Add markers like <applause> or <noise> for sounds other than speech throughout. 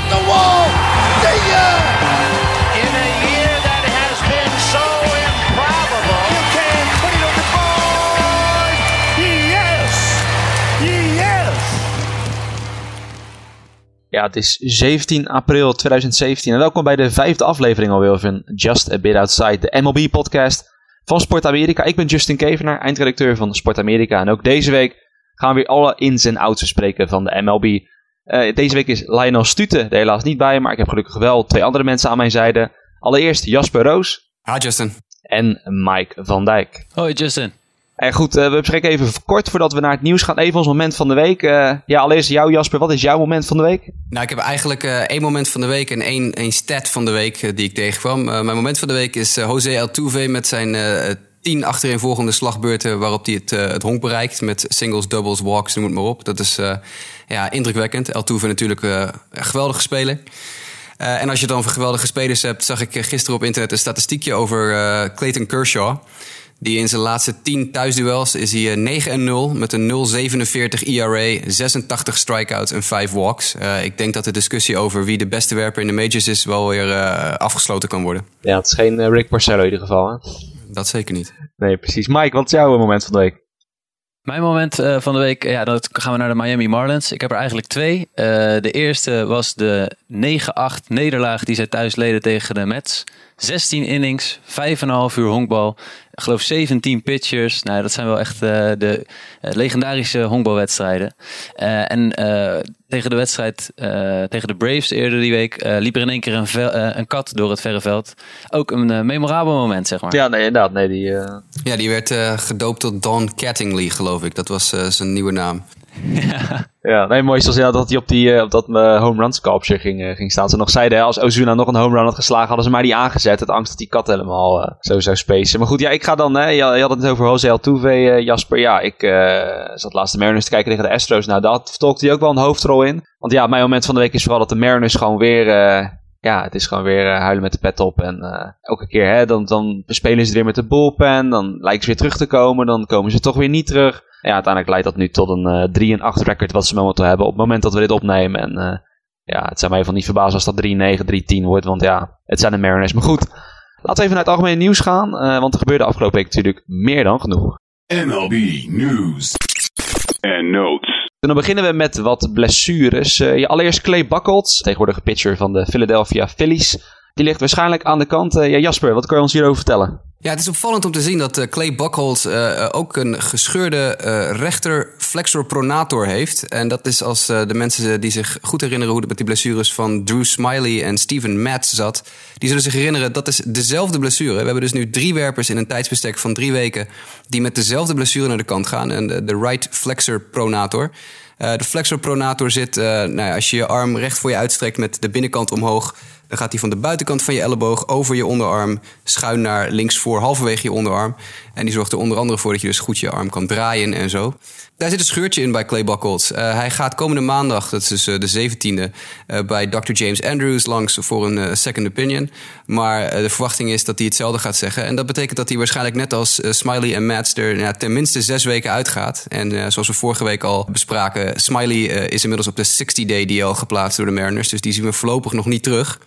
at the wall. See ya! In a year that has been so improbable. You can put it on the board. Yes! Yes! Ja, het is 17 april 2017 en welkom bij de vijfde aflevering alweer van Just a Bit Outside, de MLB-podcast van Sport Amerika. Ik ben Justin Kevenaar, eindredacteur van Sport Amerika en ook deze week gaan we weer alle ins en outs bespreken van de MLB. Eh, deze week is Lionel Stute er helaas niet bij, maar ik heb gelukkig wel twee andere mensen aan mijn zijde. Allereerst Jasper Roos Hi Justin. en Mike van Dijk. Hoi Justin. En goed, eh, we bespreken even kort voordat we naar het nieuws gaan. Even ons moment van de week. Eh, ja, allereerst jou Jasper, wat is jouw moment van de week? Nou, ik heb eigenlijk eh, één moment van de week en één, één stat van de week die ik tegenkwam. Eh, mijn moment van de week is José Altuve met zijn eh, tien achtereenvolgende slagbeurten waarop hij het, eh, het honk bereikt. Met singles, doubles, walks, noem het maar op. Dat is eh, ja, indrukwekkend. Altuve natuurlijk eh, een geweldige speler. Eh, en als je dan over geweldige spelers hebt, zag ik eh, gisteren op internet een statistiekje over eh, Clayton Kershaw. Die in zijn laatste 10 thuisduels is hij eh, 9 en 0 met een 0,47 ERA, 86 strikeouts en 5 walks. Eh, ik denk dat de discussie over wie de beste werper in de majors is wel weer eh, afgesloten kan worden. Ja, het is geen eh, Rick Porcello in ieder geval. Hè? Dat zeker niet. Nee, precies. Mike, wat is jouw moment van de week? Mijn moment eh, van de week, ja, dan gaan we naar de Miami Marlins. Ik heb er eigenlijk twee. Eh, de eerste was de 9-8 nederlaag die zij thuis leden tegen de Mets. 16 innings, 5,5 uur honkbal. Ik geloof 17 pitchers. Nou, dat zijn wel echt eh, de eh, legendarische honkbalwedstrijden. Eh, en eh, tegen de wedstrijd eh, tegen de Braves eerder die week eh, liep er in één keer een, vel- eh, een kat door het verre veld. Ook een memorabel moment, zeg maar. Ja, nee, inderdaad. Nee, die, eh, Ja, die werd eh, gedoopt tot Don Cattingley, geloof ik. Dat was eh, zijn nieuwe naam. Ja, nee, mooi is ja, dat hij op, die, eh, op dat eh, home run sculpture ging, eh, ging staan. Ze nog zeiden, als Ozuna nog een home run had geslagen, hadden ze maar die aangezet. Het angst dat die kat helemaal eh, zo zou spacen. Maar goed, ja, ik ga dan, hè, je, je had het over Jose Altuve, Jasper. Ja, ik zat laatst de Mariners te kijken tegen de Astros. Nou, daar vertolkt hij ook wel een hoofdrol in. Want ja, mijn moment van de week is vooral dat de Mariners gewoon weer... eh, ja, het is gewoon weer eh, huilen met de pet op. En eh, elke keer, hè, dan, dan spelen ze weer met de bullpen. Dan lijken ze weer terug te komen. Dan komen ze toch weer niet terug. Ja, uiteindelijk leidt dat nu tot een eh 3 en 8 record wat ze momenteel hebben op het moment dat we dit opnemen. En eh, ja, het zou mij van niet verbazen als dat 3-9, 3-10 wordt. Want ja, het zijn de Mariners. Maar goed, laten we even naar het algemene nieuws gaan. eh, want er gebeurde afgelopen week natuurlijk meer dan genoeg. MLB news and notes. En dan beginnen we met wat blessures. Eh, ja, allereerst Clay Buchholz, tegenwoordig pitcher van de Philadelphia Phillies. Die ligt waarschijnlijk aan de kant. Eh, ja, Jasper, wat kan je ons hierover vertellen? Ja, het is opvallend om te zien dat eh, Clay Buchholz eh, eh, ook een gescheurde rechter flexor pronator heeft. En dat is als de mensen die zich goed herinneren hoe het met die blessures van Drew Smiley en Steven Matz zat. Die zullen zich herinneren, dat is dezelfde blessure. We hebben dus nu drie werpers in een tijdsbestek van drie weken die met dezelfde blessure naar de kant gaan. En de, right flexor pronator. De flexor pronator zit, nou ja, als je je arm recht voor je uitstrekt met de binnenkant omhoog, dan gaat hij van de buitenkant van je elleboog over je onderarm schuin naar links voor, halverwege je onderarm. En die zorgt er onder andere voor dat je dus goed je arm kan draaien en zo. Daar zit een scheurtje in bij Clay. Eh, hij gaat komende maandag, dat is dus eh, de 17e, eh, bij Dr. James Andrews langs voor een second opinion. Maar de verwachting is dat hij hetzelfde gaat zeggen. En dat betekent dat hij waarschijnlijk net als Smiley en Mats er ja, tenminste zes weken uitgaat. En zoals we vorige week al bespraken, Smiley is inmiddels op de 60-day DL geplaatst door de Mariners. Dus die zien we voorlopig nog niet terug.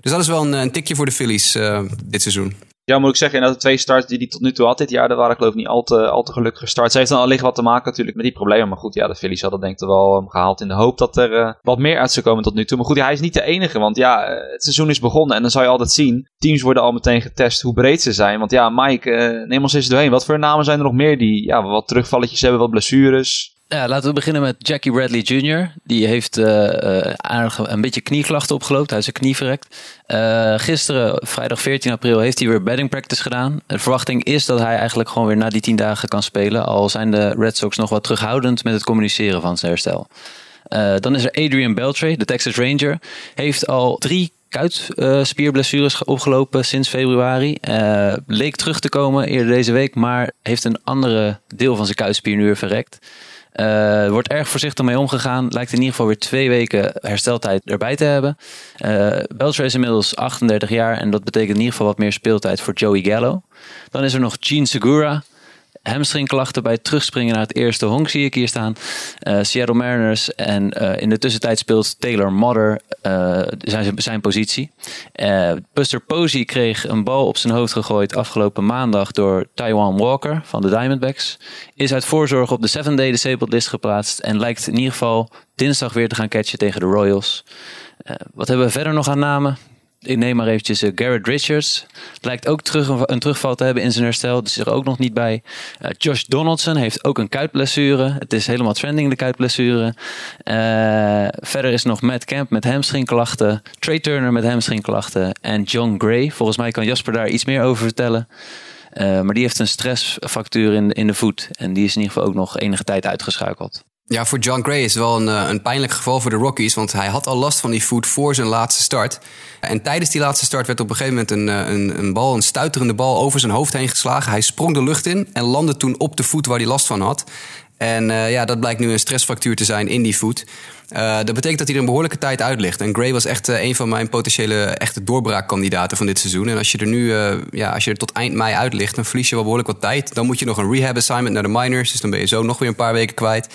Dus dat is wel een, een tikje voor de Phillies eh, dit seizoen. Ja, moet ik zeggen, inderdaad, de twee starts die hij tot nu toe had dit jaar, dat waren geloof ik niet al te, al te gelukkig gestart. Ze heeft dan allicht wat te maken natuurlijk met die problemen. Maar goed, ja, de Phillies hadden denk ik wel um, gehaald in de hoop dat er uh, wat meer uit zou komen tot nu toe. Maar goed, hij is niet de enige, want ja, het seizoen is begonnen en dan zou je altijd zien. Teams worden al meteen getest hoe breed ze zijn. Want ja, Mike, neem ons eens doorheen. Wat voor namen zijn er nog meer die ja, wat terugvalletjes hebben, wat blessures? Ja, laten we beginnen met Jackie Bradley Jr. Die heeft uh, een beetje knieklachten opgelopen. Hij is zijn knie verrekt. Uh, gisteren, vrijdag 14 april, heeft hij weer batting practice gedaan. De verwachting is dat hij eigenlijk gewoon weer na die 10 dagen kan spelen. Al zijn de Red Sox nog wat terughoudend met het communiceren van zijn herstel. Dan is er Adrian Beltre, de Texas Ranger. Heeft al drie kuitspierblessures opgelopen sinds februari. Leek terug te komen eerder deze week, maar heeft een andere deel van zijn kuitspier nu weer verrekt. Er wordt erg voorzichtig mee omgegaan. Lijkt in ieder geval weer twee weken hersteltijd erbij te hebben. Uh, Belcher is inmiddels 38 jaar en dat betekent in ieder geval wat meer speeltijd voor Joey Gallo. Dan is er nog Gene Segura. Hamstringklachten bij het terugspringen naar het eerste honk, zie ik hier staan. Uh, Seattle Mariners en uh, in de tussentijd speelt Taylor Modder uh, zijn, zijn positie. Buster Posey kreeg een bal op zijn hoofd gegooid afgelopen maandag door Taiwan Walker van de Diamondbacks. Is uit voorzorg op de 7-day disabled list geplaatst en lijkt in ieder geval dinsdag weer te gaan catchen tegen de Royals. wat hebben we verder nog aan namen? Ik neem maar eventjes uh, Garrett Richards. Lijkt ook terug, een terugval te hebben in zijn herstel. Dus is er ook nog niet bij. Uh, Josh Donaldson heeft ook een kuitblessure. Het is helemaal trending, de kuitblessure. Uh, verder is nog Matt Camp met hamstringklachten. Trey Turner met hamstringklachten. En John Gray. Volgens mij kan Jasper daar iets meer over vertellen. maar die heeft een stressfactuur in, in de voet. En die is in ieder geval ook nog enige tijd uitgeschakeld. Ja, voor John Gray is het wel een, eh, een pijnlijk geval voor de Rockies. Want hij had al last van die voet voor zijn laatste start. En tijdens die laatste start werd op een gegeven moment een, eh, een, een bal, een stuiterende bal, over zijn hoofd heen geslagen. Hij sprong de lucht in en landde toen op de voet waar hij last van had. En uh, ja, dat blijkt nu een stressfractuur te zijn in die voet. Uh, dat betekent dat hij er een behoorlijke tijd uit ligt. En Gray was echt uh, een van mijn potentiële echte doorbraakkandidaten van dit seizoen. En als je er nu, ja, als je er tot eind mei uit ligt, dan verlies je wel behoorlijk wat tijd. Dan moet je nog een rehab assignment naar de minors. Dus dan ben je zo nog weer een paar weken kwijt.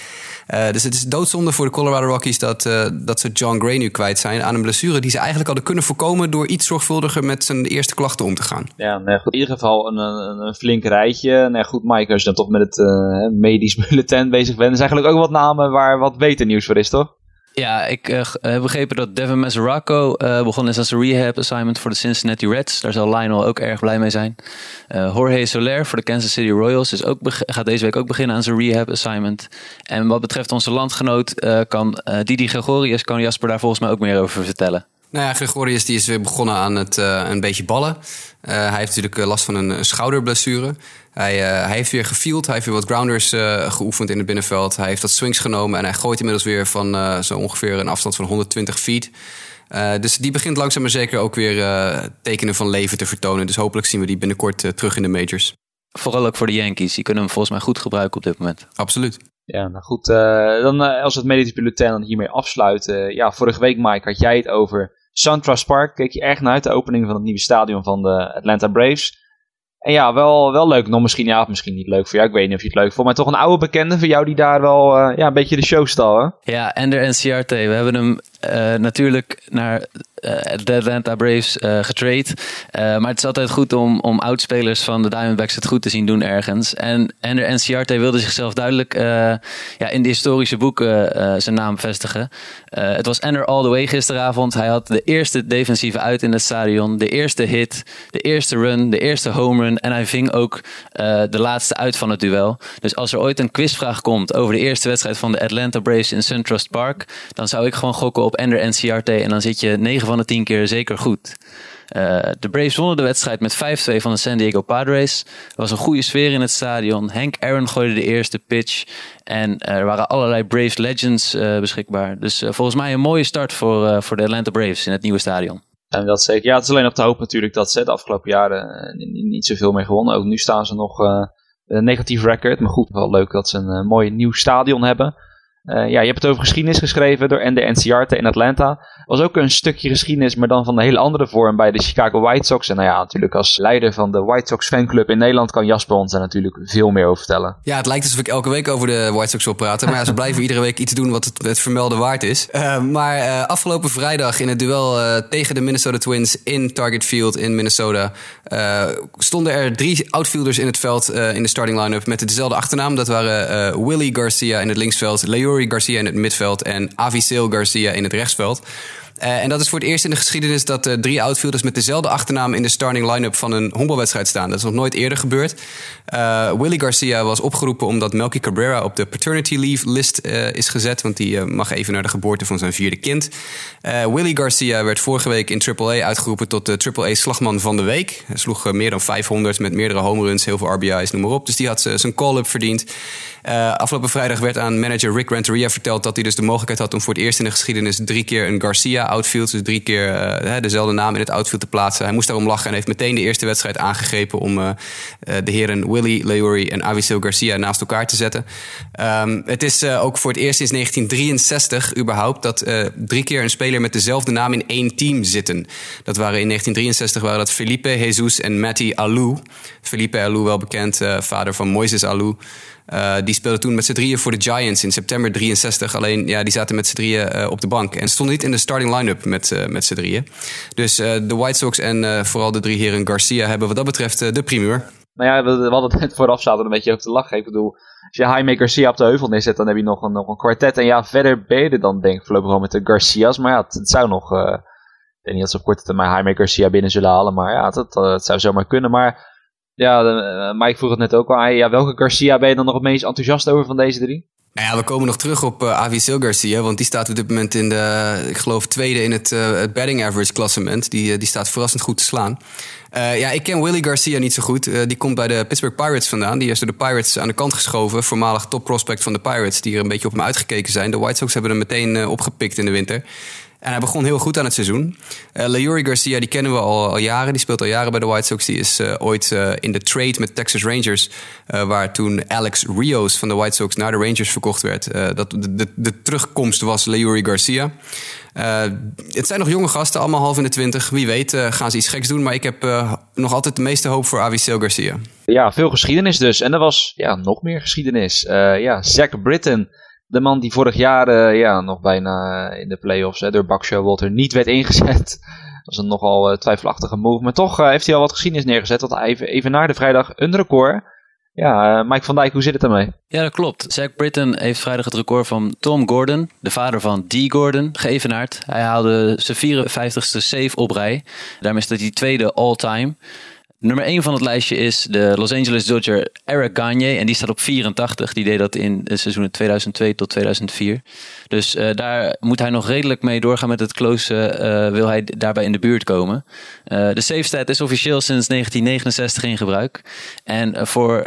dus het is doodzonde voor de Colorado Rockies dat, dat ze John Gray nu kwijt zijn aan een blessure die ze eigenlijk hadden kunnen voorkomen door iets zorgvuldiger met zijn eerste klachten om te gaan. Ja, nee, goed, in ieder geval een, een, flink rijtje. Nee, goed, Mike, als je dan toch met het medisch <laughs> bulletin bezig bent, is eigenlijk ook wat namen waar wat beter nieuws voor is, toch? Ja, ik uh, heb begrepen dat Devin Mesoraco uh, begonnen is als een rehab assignment voor de Cincinnati Reds. Daar zal Lionel ook erg blij mee zijn. Uh, Jorge Soler voor de Kansas City Royals is ook gaat deze week ook beginnen aan zijn rehab assignment. En wat betreft onze landgenoot kan Didi Gregorius, kan Jasper daar volgens mij ook meer over vertellen. Nou ja, Gregorius die is weer begonnen aan het een beetje ballen. hij heeft natuurlijk last van een schouderblessure. Hij, uh, hij heeft weer gefield. Hij heeft weer wat grounders uh, geoefend in het binnenveld. Hij heeft wat swings genomen en hij gooit inmiddels weer van uh, zo ongeveer een afstand van 120 feet. dus die begint langzaam maar zeker ook weer tekenen van leven te vertonen. Dus hopelijk zien we die binnenkort terug in de majors. Vooral ook voor de Yankees. Die kunnen hem volgens mij goed gebruiken op dit moment. Absoluut. Ja, nou goed. dan als we het medisch bulletin dan hiermee afsluiten. ja, vorige week Mike had jij het over SunTrust Park. Keek je erg naar uit de opening van het nieuwe stadion van de Atlanta Braves. En ja, wel, wel leuk. Nog misschien, ja, misschien niet leuk voor jou. Ik weet niet of je het leuk vond. Maar toch een oude bekende voor jou die daar wel uh, ja, een beetje de show stal, hè? Ja, Ender NCRT. We hebben hem uh, natuurlijk naar de Atlanta Braves uh, getrade. maar het is altijd goed om, om oudspelers van de Diamondbacks het goed te zien doen ergens. En Ender NCRT wilde zichzelf duidelijk ja, in de historische boeken zijn naam vestigen. het was Ender all the way gisteravond. Hij had de eerste defensieve uit in het stadion. De eerste hit, de eerste run, de eerste home run. En hij ving ook de laatste uit van het duel. Dus als er ooit een quizvraag komt over de eerste wedstrijd van de Atlanta Braves in SunTrust Park... dan zou ik gewoon gokken op op Ender NCRT en dan zit je 9 van de 10 keer zeker goed. Uh, de Braves wonnen de wedstrijd met 5-2 van de San Diego Padres. Er was een goede sfeer in het stadion. Hank Aaron gooide de eerste pitch. En er waren allerlei Braves legends uh, beschikbaar. Dus volgens mij een mooie start voor, voor de Atlanta Braves in het nieuwe stadion. En dat zeker. Ja, het is alleen op te hoop natuurlijk dat ze de afgelopen jaren niet, niet zoveel meer gewonnen. Ook nu staan ze nog een negatief record. Maar goed, wel leuk dat ze een mooi nieuw stadion hebben. Uh, ja, je hebt het over geschiedenis geschreven door de NCR in Atlanta. Was ook een stukje geschiedenis, maar dan van een hele andere vorm bij de Chicago White Sox. En nou ja, natuurlijk als leider van de White Sox fanclub in Nederland kan Jasper ons daar natuurlijk veel meer over vertellen. Ja, het lijkt alsof ik elke week over de White Sox wil praten. Maar ja, ze blijven iedere week iets doen wat het, het vermelde waard is. Uh, maar uh, afgelopen vrijdag in het duel tegen de Minnesota Twins in Target Field in Minnesota... stonden er drie outfielders in het veld in de starting line-up met dezelfde achternaam. Dat waren Willie Garcia in het linksveld, Leo Garcia in het midveld en Avisail Garcia in het rechtsveld. Uh, en dat is voor het eerst in de geschiedenis dat uh, drie outfielders met dezelfde achternaam in de starting line-up van een honkbalwedstrijd staan. Dat is nog nooit eerder gebeurd. Uh, Willie Garcia was opgeroepen omdat Melky Cabrera op de paternity leave list is gezet, want die mag even naar de geboorte van zijn vierde kind. Willie Garcia werd vorige week in AAA uitgeroepen tot de AAA slagman van de week. Hij sloeg meer dan 500 met meerdere home runs, heel veel RBI's, noem maar op. Dus die had zijn call-up verdiend. afgelopen vrijdag werd aan manager Rick Renteria verteld dat hij dus de mogelijkheid had om voor het eerst in de geschiedenis drie keer een Garcia Outfield. Dus drie keer uh, dezelfde naam in het outfield te plaatsen. Hij moest daarom lachen en heeft meteen de eerste wedstrijd aangegrepen om uh, de heren Willie Leori en Avisil Garcia naast elkaar te zetten. Um, het is ook voor het eerst sinds 1963 überhaupt dat drie keer een speler met dezelfde naam in één team zitten. Dat waren in 1963 waren dat Felipe Jesus en Matty Alou. Felipe Alou, wel bekend, vader van Moises Alou. Uh, die speelden toen met z'n drieën voor de Giants in september 63. Alleen ja, die zaten met z'n drieën uh, op de bank. En stonden niet in de starting line-up met, uh, met z'n drieën. Dus de White Sox en vooral de drie heren Garcia hebben wat dat betreft de primeur. Nou ja, we, hadden het net vooraf zaten een beetje over te lachen. Ik bedoel, als je Jaime Garcia op de heuvel neerzet, dan heb je nog een, nog een kwartet. En ja, verder ben je dan denk ik voorlopig wel met de Garcia's. Maar ja, het, zou nog... ik weet niet dat ze op korte termijn Jaime Garcia binnen zullen halen. Maar ja, het, het zou zomaar kunnen. Maar ja, uh, Mike vroeg het net ook al. Ja, welke Garcia ben je dan nog het meest enthousiast over van deze drie? Nou ja, we komen nog terug op uh, Avisil Garcia, want die staat op dit moment in de, ik geloof, tweede in het, uh, batting average klassement. Die, die staat verrassend goed te slaan. Ja, ik ken Willie Garcia niet zo goed. die komt bij de Pittsburgh Pirates vandaan. Die is door de Pirates aan de kant geschoven. Voormalig top prospect van de Pirates, die er een beetje op hem uitgekeken zijn. De White Sox hebben hem meteen opgepikt in de winter. En hij begon heel goed aan het seizoen. Uh, Leori Garcia, die kennen we al, al, jaren. Die speelt al jaren bij de White Sox. Die is uh, ooit uh, in de trade met Texas Rangers... waar toen Alex Rios van de White Sox naar de Rangers verkocht werd. dat de, de, terugkomst was Leori Garcia. het zijn nog jonge gasten, allemaal half in de twintig. Wie weet gaan ze iets geks doen. Maar ik heb nog altijd de meeste hoop voor Avisail Garcia. Ja, veel geschiedenis dus. En er was ja, nog meer geschiedenis. ja, Zach Britton de man die vorig jaar uh, ja, nog bijna in de playoffs hè, door Buck Showalter niet werd ingezet. Dat is een nogal uh, twijfelachtige move. Maar toch heeft hij al wat geschiedenis neergezet. Want even, even naar de vrijdag een record. Ja, Mike van Dijk, hoe zit het ermee? Ja, dat klopt. Zach Britton heeft vrijdag het record van Tom Gordon, de vader van Dee Gordon, geëvenaard. Hij haalde zijn 54ste save op rij. Daarmee is dat hij tweede all-time. Nummer 1 van het lijstje is de Los Angeles Dodger Eric Gagne. En die staat op 84. Die deed dat in de seizoenen 2002 tot 2004. Dus uh, daar moet hij nog redelijk mee doorgaan met het close. Uh, wil hij daarbij in de buurt komen. Uh, de safe stat is officieel sinds 1969 in gebruik. En voor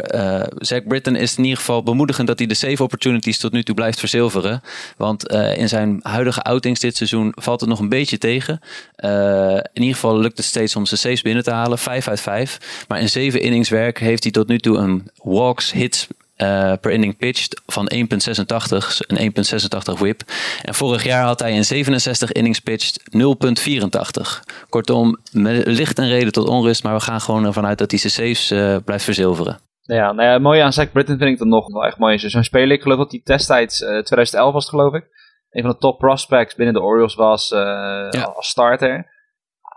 Zach Britton is het in ieder geval bemoedigend dat hij de save opportunities tot nu toe blijft verzilveren. Want in zijn huidige outings dit seizoen valt het nog een beetje tegen. in ieder geval lukt het steeds om zijn saves binnen te halen. 5 uit 5. Maar in 7 innings werk heeft hij tot nu toe een walks, hits uh, per inning pitched van 1,86, een 1,86 whip. En vorig jaar had hij in 67 innings pitched 0,84. Kortom, licht en reden tot onrust, maar we gaan gewoon ervan uit dat hij zijn saves uh, blijft verzilveren. Ja, nou ja, mooi aan Zach Britton vind ik dat nog wel echt mooi. Zo'n speler, ik geloof dat hij destijds, uh, 2011 was het geloof ik, een van de top prospects binnen de Orioles was ja. als starter.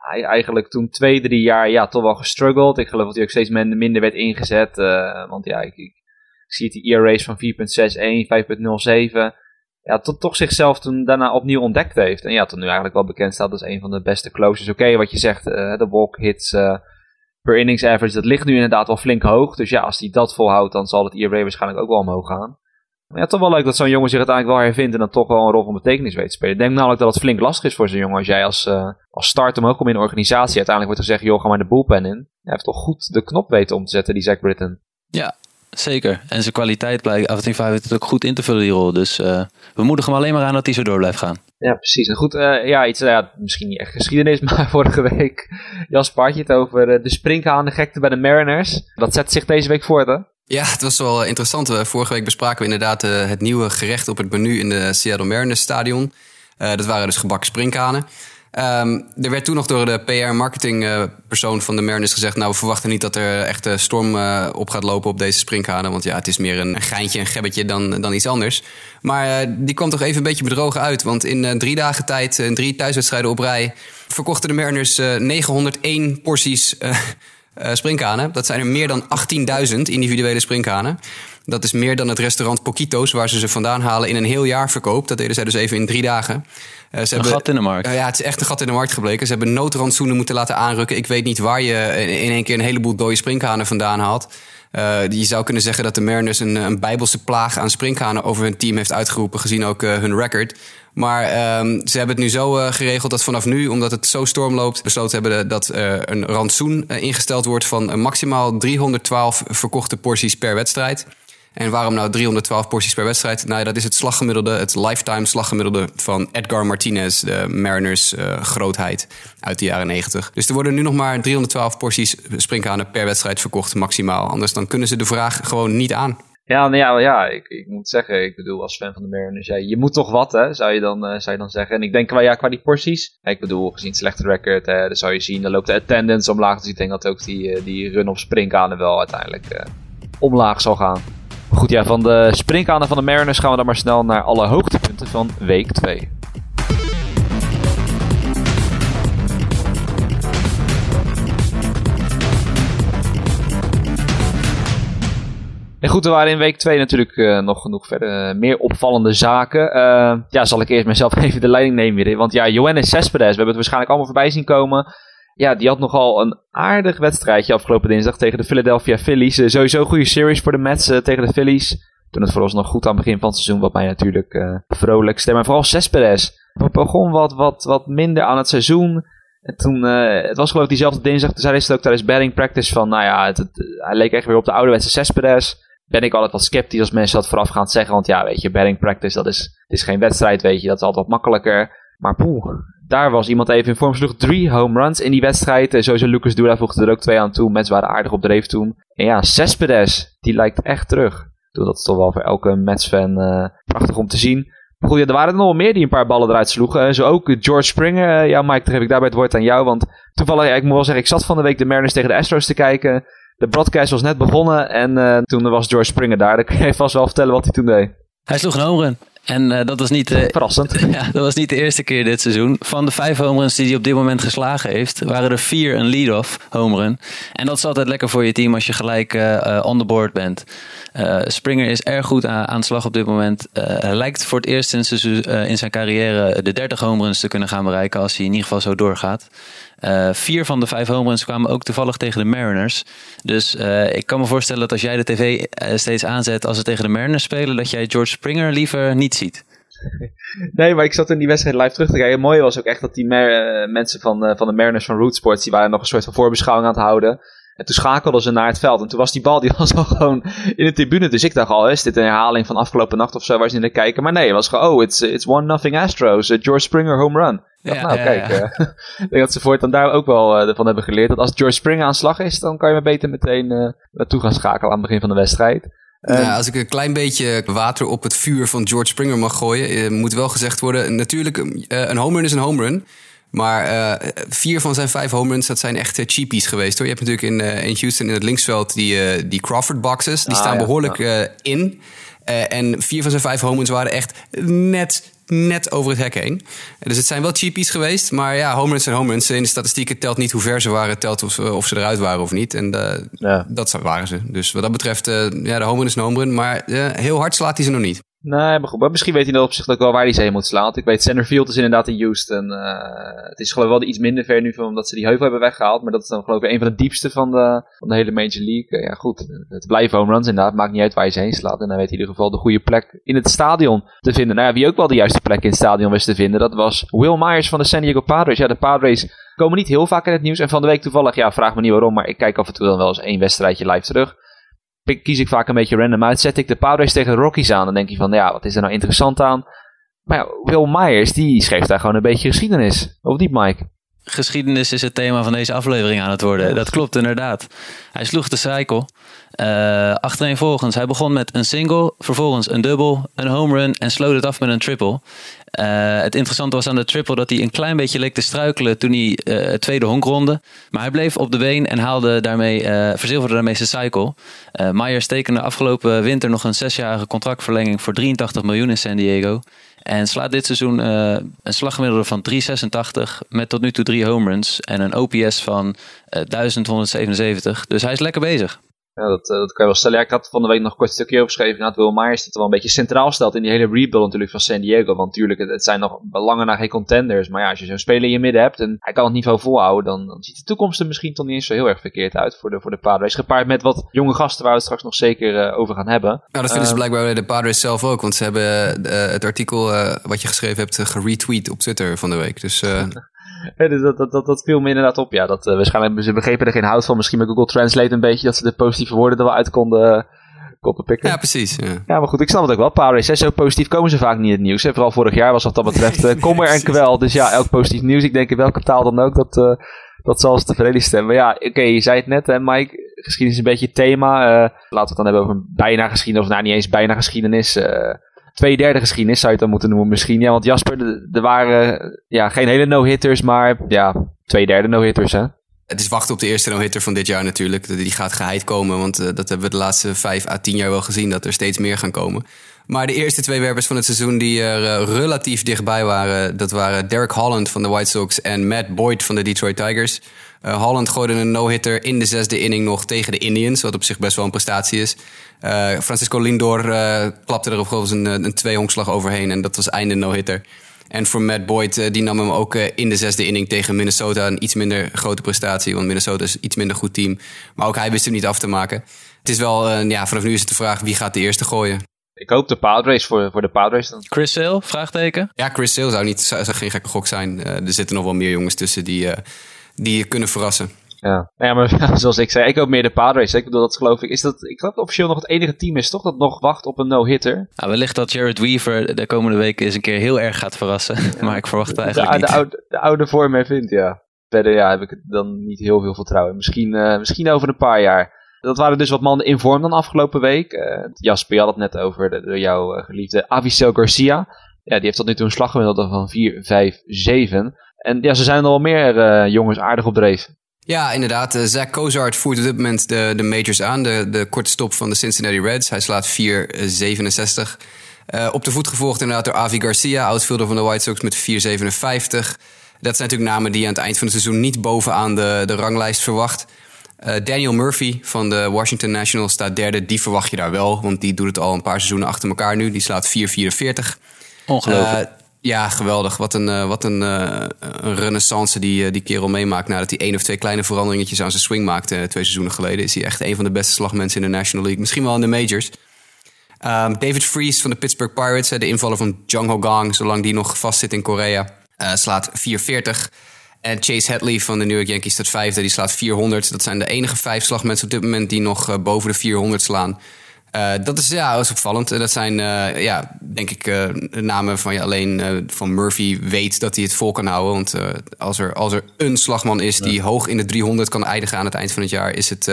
Hij eigenlijk toen twee, drie jaar ja, toch wel gestruggeld. Ik geloof dat hij ook steeds minder werd ingezet. Uh, want ja, ik, ik zie die ERA's van 4.61, 5.07. Ja, tot toch zichzelf toen daarna opnieuw ontdekt heeft. En ja, tot nu eigenlijk wel bekend staat als een van de beste closers. Oké, wat je zegt, uh, de walk hits uh, per innings average, dat ligt nu inderdaad wel flink hoog. Dus ja, als hij dat volhoudt, dan zal het ERA waarschijnlijk ook wel omhoog gaan. Maar ja, toch wel leuk dat zo'n jongen zich uiteindelijk wel hervindt en dan toch wel een rol van betekenis weet te spelen. Ik denk namelijk dat het flink lastig is voor zo'n jongen als jij als, uh, als start omhoog komt in een organisatie. Uiteindelijk wordt er gezegd, joh, ga maar de bullpen in. Hij heeft toch goed de knop weten om te zetten, die Zach Britton. Ja, Zeker. En zijn kwaliteit blijkt af en toe het ook goed in te vullen, die rol. Dus uh, we moedigen hem alleen maar aan dat hij zo door blijft gaan. Ja, precies. En goed, uh, ja, iets, ja, misschien niet echt geschiedenis, <laughs> maar vorige week Jas Paardje het over uh, de gekte bij de Mariners. Dat zet zich deze week voort, hè? Ja, het was wel interessant. Vorige week bespraken we inderdaad het nieuwe gerecht op het menu in de Seattle Mariners stadion. dat waren dus gebakken sprinkhanen. Um, er werd toen nog door de PR-marketing uh, persoon van de Mariners gezegd... nou, we verwachten niet dat er echt een storm op gaat lopen op deze springkanen. Want ja, het is meer een geintje, een gebbetje dan, dan iets anders. Maar die kwam toch even een beetje bedrogen uit. Want in drie dagen tijd, in drie thuiswedstrijden op rij... verkochten de Mariners 901 porties springkanen. Dat zijn er meer dan 18.000 individuele springkanen. Dat is meer dan het restaurant Poquitos, waar ze ze vandaan halen, in een heel jaar verkoopt. Dat deden zij dus even in drie dagen. Uh, ze een hebben, gat in de markt. Uh, ja, het is echt een gat in de markt gebleken. Ze hebben noodrandsoenen moeten laten aanrukken. Ik weet niet waar je in één keer een heleboel dode sprinkhanen vandaan haalt. Uh, je zou kunnen zeggen dat de Mariners een, een bijbelse plaag aan sprinkhanen over hun team heeft uitgeroepen, gezien ook hun record. Maar um, ze hebben het nu zo geregeld dat vanaf nu, omdat het zo storm loopt, besloten hebben dat er een rantsoen ingesteld wordt van maximaal 312 verkochte porties per wedstrijd. En waarom nou 312 porties per wedstrijd? Nou dat is het slaggemiddelde, het lifetime slaggemiddelde van Edgar Martinez, de Mariners uh, grootheid uit de jaren 90. Dus er worden nu nog maar 312 porties sprinkhanen per wedstrijd verkocht, maximaal. Anders dan kunnen ze de vraag gewoon niet aan. Ja, nou ja, ja ik, ik, moet zeggen, ik bedoel, als fan van de Mariners, ja, je moet toch wat, hè, zou je dan, uh, zou je dan zeggen. En ik denk, qua, ja, qua die porties, ik bedoel, gezien slechte record, hè, dan zou je zien, dan loopt de attendance omlaag. Dus ik denk dat ook die, uh, die run op springkanen wel uiteindelijk omlaag zal gaan. Goed, ja, van de springkanen van de Mariners gaan we dan maar snel naar alle hoogtepunten van week 2. En goed, er waren in week 2 natuurlijk uh, nog genoeg verder uh, meer opvallende zaken. Uh, ja, zal ik eerst mezelf <laughs> even de leiding nemen weer. Want ja, Johannes Cespedes, we hebben het waarschijnlijk allemaal voorbij zien komen. Ja, die had nogal een aardig wedstrijdje afgelopen dinsdag tegen de Philadelphia Phillies. sowieso een goede series voor de Mets tegen de Phillies. Toen het voor ons nog goed aan het begin van het seizoen, wat mij natuurlijk vrolijk stemde. Maar vooral Cespedes begon wat, wat, wat minder aan het seizoen. En toen, het was geloof ik diezelfde dinsdag, toen zei hij ook tijdens batting practice van, nou ja, het, het, hij leek echt weer op de ouderwetse Cespedes ben ik altijd wat sceptisch als mensen dat voorafgaand zeggen. Want ja, weet je, batting practice, dat is, het is geen wedstrijd, weet je. Dat is altijd wat makkelijker. Maar poeh, daar was iemand even in vorm. Sloeg drie home runs in die wedstrijd. En sowieso Lucas Dura voegde er ook twee aan toe. Mensen waren aardig op dreef toen. En ja, Cespedes, die lijkt echt terug. Dat is toch wel voor elke Mets-fan uh, prachtig om te zien. Goed, ja, er waren er nog wel meer die een paar ballen eruit sloegen. Zo ook George Springer. ja, Mike, dan geef ik daarbij het woord aan jou. Want toevallig, ik moet wel zeggen, ik zat van de week de Mariners tegen de Astros te kijken. De broadcast was net begonnen en uh, toen was George Springer daar. Dan kun je vast wel vertellen wat hij toen deed. Hij sloeg een home run. En uh, dat was niet de, Verrassend. <laughs> Ja, dat was niet de eerste keer dit seizoen. Van de vijf home runs die hij op dit moment geslagen heeft, waren er vier een lead-off home run. En dat is altijd lekker voor je team als je gelijk uh, on the board bent. Springer is erg goed aan, aan de slag op dit moment. hij lijkt voor het eerst in, in zijn carrière de 30 home runs te kunnen gaan bereiken als hij in ieder geval zo doorgaat. Uh, vier van de vijf home runs kwamen ook toevallig tegen de Mariners. Dus uh, ik kan me voorstellen dat als jij de tv uh, steeds aanzet als ze tegen de Mariners spelen, dat jij George Springer liever niet ziet. <laughs> Nee, maar ik zat in die wedstrijd live terug te kijken. Het mooie was ook echt dat die mensen van, van de Mariners van Root Sports, die waren nog een soort van voorbeschouwing aan het houden. En toen schakelden ze naar het veld. En toen was die bal die was al gewoon in de tribune. Dus ik dacht al, is dit een herhaling van afgelopen nacht of zo waar ze naar kijken? Maar nee, het was gewoon, oh, it's, it's one nothing Astros. George Springer home run. Ja, dacht, nou, ja, kijk. Ja. Uh, <laughs> ik denk dat ze voortaan daar ook wel uh, ervan hebben geleerd. Dat als George Springer aan slag is, dan kan je maar beter meteen uh, naartoe gaan schakelen aan het begin van de wedstrijd. Ja, als ik een klein beetje water op het vuur van George Springer mag gooien, moet wel gezegd worden: natuurlijk, een home run is een home run. Maar uh, vier van zijn vijf home runs, dat zijn echt uh, cheapies geweest. Hoor. Je hebt natuurlijk in, uh, in Houston in het linksveld die, die Crawford boxes. Die ah, staan ja, behoorlijk ja. in. en vier van zijn vijf home runs waren echt net, net over het hek heen. Dus het zijn wel cheapies geweest. Maar ja, home runs zijn home runs. In de statistieken telt niet hoe ver ze waren. Telt of, of ze eruit waren of niet. En ja. dat waren ze. Dus wat dat betreft, ja, de home run is een home run. Maar heel hard slaat hij ze nog niet. Nee, maar goed. Misschien weet hij dat op zich ook wel waar hij ze heen moet slaan. Ik weet, Centerfield is inderdaad in Houston. Uh, het is geloof ik wel iets minder ver nu van omdat ze die heuvel hebben weggehaald. Maar dat is dan geloof ik een van de diepste van de, van de hele Major League. Uh, ja goed, het blijven home runs inderdaad. Maakt niet uit waar je ze heen slaat. En dan weet hij in ieder geval de goede plek in het stadion te vinden. Nou ja, wie ook wel de juiste plek in het stadion wist te vinden. Dat was Will Myers van de San Diego Padres. Ja, de Padres komen niet heel vaak in het nieuws. En van de week toevallig, ja, vraag me niet waarom. Maar ik kijk af en toe dan wel eens één wedstrijdje live terug kies ik vaak een beetje random uit. Zet ik de Padres tegen de Rockies aan. Dan denk je van, ja, wat is er nou interessant aan? Maar ja, Will Myers, die schreef daar gewoon een beetje geschiedenis. Of niet, Mike? Geschiedenis is het thema van deze aflevering aan het worden. Dat klopt inderdaad. Hij sloeg de cycle. Uh, achtereenvolgens, hij begon met een single, vervolgens een dubbel, een home run en sloot het af met een triple. Uh, het interessante was aan de triple dat hij een klein beetje leek te struikelen toen hij uh, het tweede honk ronde. Maar hij bleef op de been en haalde daarmee, verzilverde daarmee zijn cycle. Myers tekende afgelopen winter nog een zesjarige contractverlenging voor 83 miljoen in San Diego. En slaat dit seizoen een slaggemiddelde van 3,86 met tot nu toe drie home runs en een OPS van 1177. Dus hij is lekker bezig. Ja, dat, uh, dat kan je wel stellen. Ja, ik had van de week nog een kort stukje opgeschreven. Dat Will Myers het wel een beetje centraal stelt in die hele rebuild natuurlijk van San Diego. Want natuurlijk, het, het zijn nog belangen naar geen contenders. Maar ja, als je zo'n speler in je midden hebt en hij kan het niveau volhouden, dan, dan, ziet de toekomst er misschien toch niet eens zo heel erg verkeerd uit voor de, voor de Padres. Gepaard met wat jonge gasten waar we het straks nog zeker uh, over gaan hebben. Nou, dat vinden ze blijkbaar bij de Padres zelf ook. Want ze hebben uh, het artikel wat je geschreven hebt geretweet op Twitter van de week. Dus <laughs> dus dat, dat, dat, dat viel me inderdaad op. Ja, dat, uh, waarschijnlijk ze begrepen er geen hout van. Misschien met Google Translate een beetje dat ze de positieve woorden er wel uit konden, koppen pikken. Ja, precies. Ja. Ja, maar goed, ik snap het ook wel. Power race, zo positief komen ze vaak niet in het nieuws. Hè. Vooral vorig jaar was wat dat betreft uh, <laughs> kommer en kwel. Dus ja, elk positief nieuws, ik denk in welke taal dan ook, dat, uh, dat zal ze tevreden stemmen. Ja, oké, okay, je zei het net, hè, Mike. Geschiedenis is een beetje het thema. Uh, laten we het dan hebben over bijna geschiedenis, of nou niet eens bijna geschiedenis. Twee derde geschiedenis zou je het dan moeten noemen misschien. Ja, want Jasper, er waren ja, geen hele no-hitters, maar ja, twee derde no-hitters, hè. Het is wachten op de eerste no-hitter van dit jaar natuurlijk. Die gaat geheid komen, want uh, dat hebben we de laatste vijf à tien jaar wel gezien... dat er steeds meer gaan komen. Maar de eerste twee werpers van het seizoen die er uh, relatief dichtbij waren... dat waren Derek Holland van de White Sox en Matt Boyd van de Detroit Tigers. Uh, Holland gooide een no-hitter in de zesde inning nog tegen de Indians... wat op zich best wel een prestatie is. Francisco Lindor klapte er op een, een twee-honkslag overheen... en dat was einde no-hitter. En voor Matt Boyd, uh, die nam hem ook uh, in de zesde inning tegen Minnesota. Een iets minder grote prestatie, want Minnesota is een iets minder goed team. Maar ook hij wist hem niet af te maken. Het is wel, uh, ja, vanaf nu is het de vraag wie gaat de eerste gooien. Ik hoop de Padres voor, voor de Padres dan. Chris Sale, vraagteken? Ja, Chris Sale zou, niet, zou, zou geen gekke gok zijn. er zitten nog wel meer jongens tussen die, die kunnen verrassen. Ja. Nou ja, maar <laughs> zoals ik zei, ik hoop meer de Padres. Ik bedoel, dat geloof ik. Is dat, ik geloof dat officieel nog het enige team is, toch? Dat nog wacht op een no-hitter. Nou, wellicht dat Jared Weaver de komende weken eens een keer heel erg gaat verrassen. Ja. <laughs> maar ik verwacht het eigenlijk de, niet. De oude, de oude vorm hij vindt, ja. Verder ja, heb ik dan niet heel veel vertrouwen. Misschien, uh, misschien over een paar jaar. Dat waren dus wat mannen in vorm dan afgelopen week. Uh, Jasper, je had het net over de, door jouw uh, geliefde Avisel Garcia. Ja, die heeft tot nu toe een slaggemiddelde van 4, 5, 7. En ja, ze zijn er wel meer jongens aardig op dreef. Ja, inderdaad. Uh, Zach Cozart voert op dit moment de, de majors aan. De, de korte stop van de Cincinnati Reds. Hij slaat 4,67. Uh, op de voet gevolgd inderdaad door Avi Garcia, outfielder van de White Sox met 4,57. Dat zijn natuurlijk namen die je aan het eind van het seizoen niet bovenaan de, de ranglijst verwacht. Uh, Daniel Murphy van de Washington Nationals staat derde. Die verwacht je daar wel, want die doet het al een paar seizoenen achter elkaar nu. Die slaat 4,44. Ongelooflijk. Ja, geweldig. Wat een, uh, wat een, uh, een renaissance die, uh, die kerel meemaakt. Nadat hij één of twee kleine veranderingetjes aan zijn swing maakte twee seizoenen geleden. Is hij echt een van de beste slagmensen in de National League. Misschien wel in de majors. Um, David Freese van de Pittsburgh Pirates, de invaller van Jung Ho Gang, zolang die nog vast zit in Korea, slaat 440. En Chase Hadley van de New York Yankees staat vijfde, die slaat 400. Dat zijn de enige vijf slagmensen op dit moment die nog boven de 400 slaan. Uh, dat is ja, dat is opvallend. Dat zijn, uh, ja, denk ik, uh, namen van je alleen van Murphy weet dat hij het vol kan houden. Want als, er, als er een slagman is die ja. hoog in de 300 kan eindigen aan het eind van het jaar, is het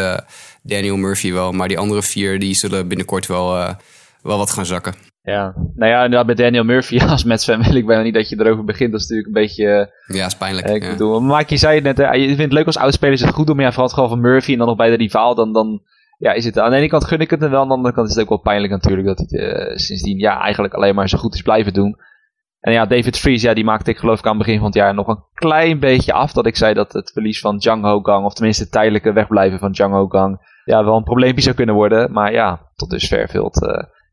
Daniel Murphy wel. Maar die andere vier die zullen binnenkort wel, wel wat gaan zakken. Ja, nou ja, inderdaad, met Daniel Murphy <laughs> als Mets fan wil ik bijna niet dat je erover begint. Dat is natuurlijk een beetje... ja, is pijnlijk. ik ja. bedoel, maar je zei het net, hè, je vindt het leuk als oudspelers het goed doen, maar ja, vooral het geval van Murphy en dan nog bij de rivaal, dan... dan ja, is het aan de ene kant gun ik het hem wel, aan de andere kant is het ook wel pijnlijk natuurlijk dat hij uh, sindsdien ja, eigenlijk alleen maar zo goed is blijven doen. En ja, David Fries, ja, die maakte ik geloof ik aan het begin van het jaar nog een klein beetje af. Dat ik zei dat het verlies van Jang Ho Gang, of tenminste het tijdelijke wegblijven van Jang Ho Gang, ja, wel een probleempje zou kunnen worden. Maar ja, tot dusver vult,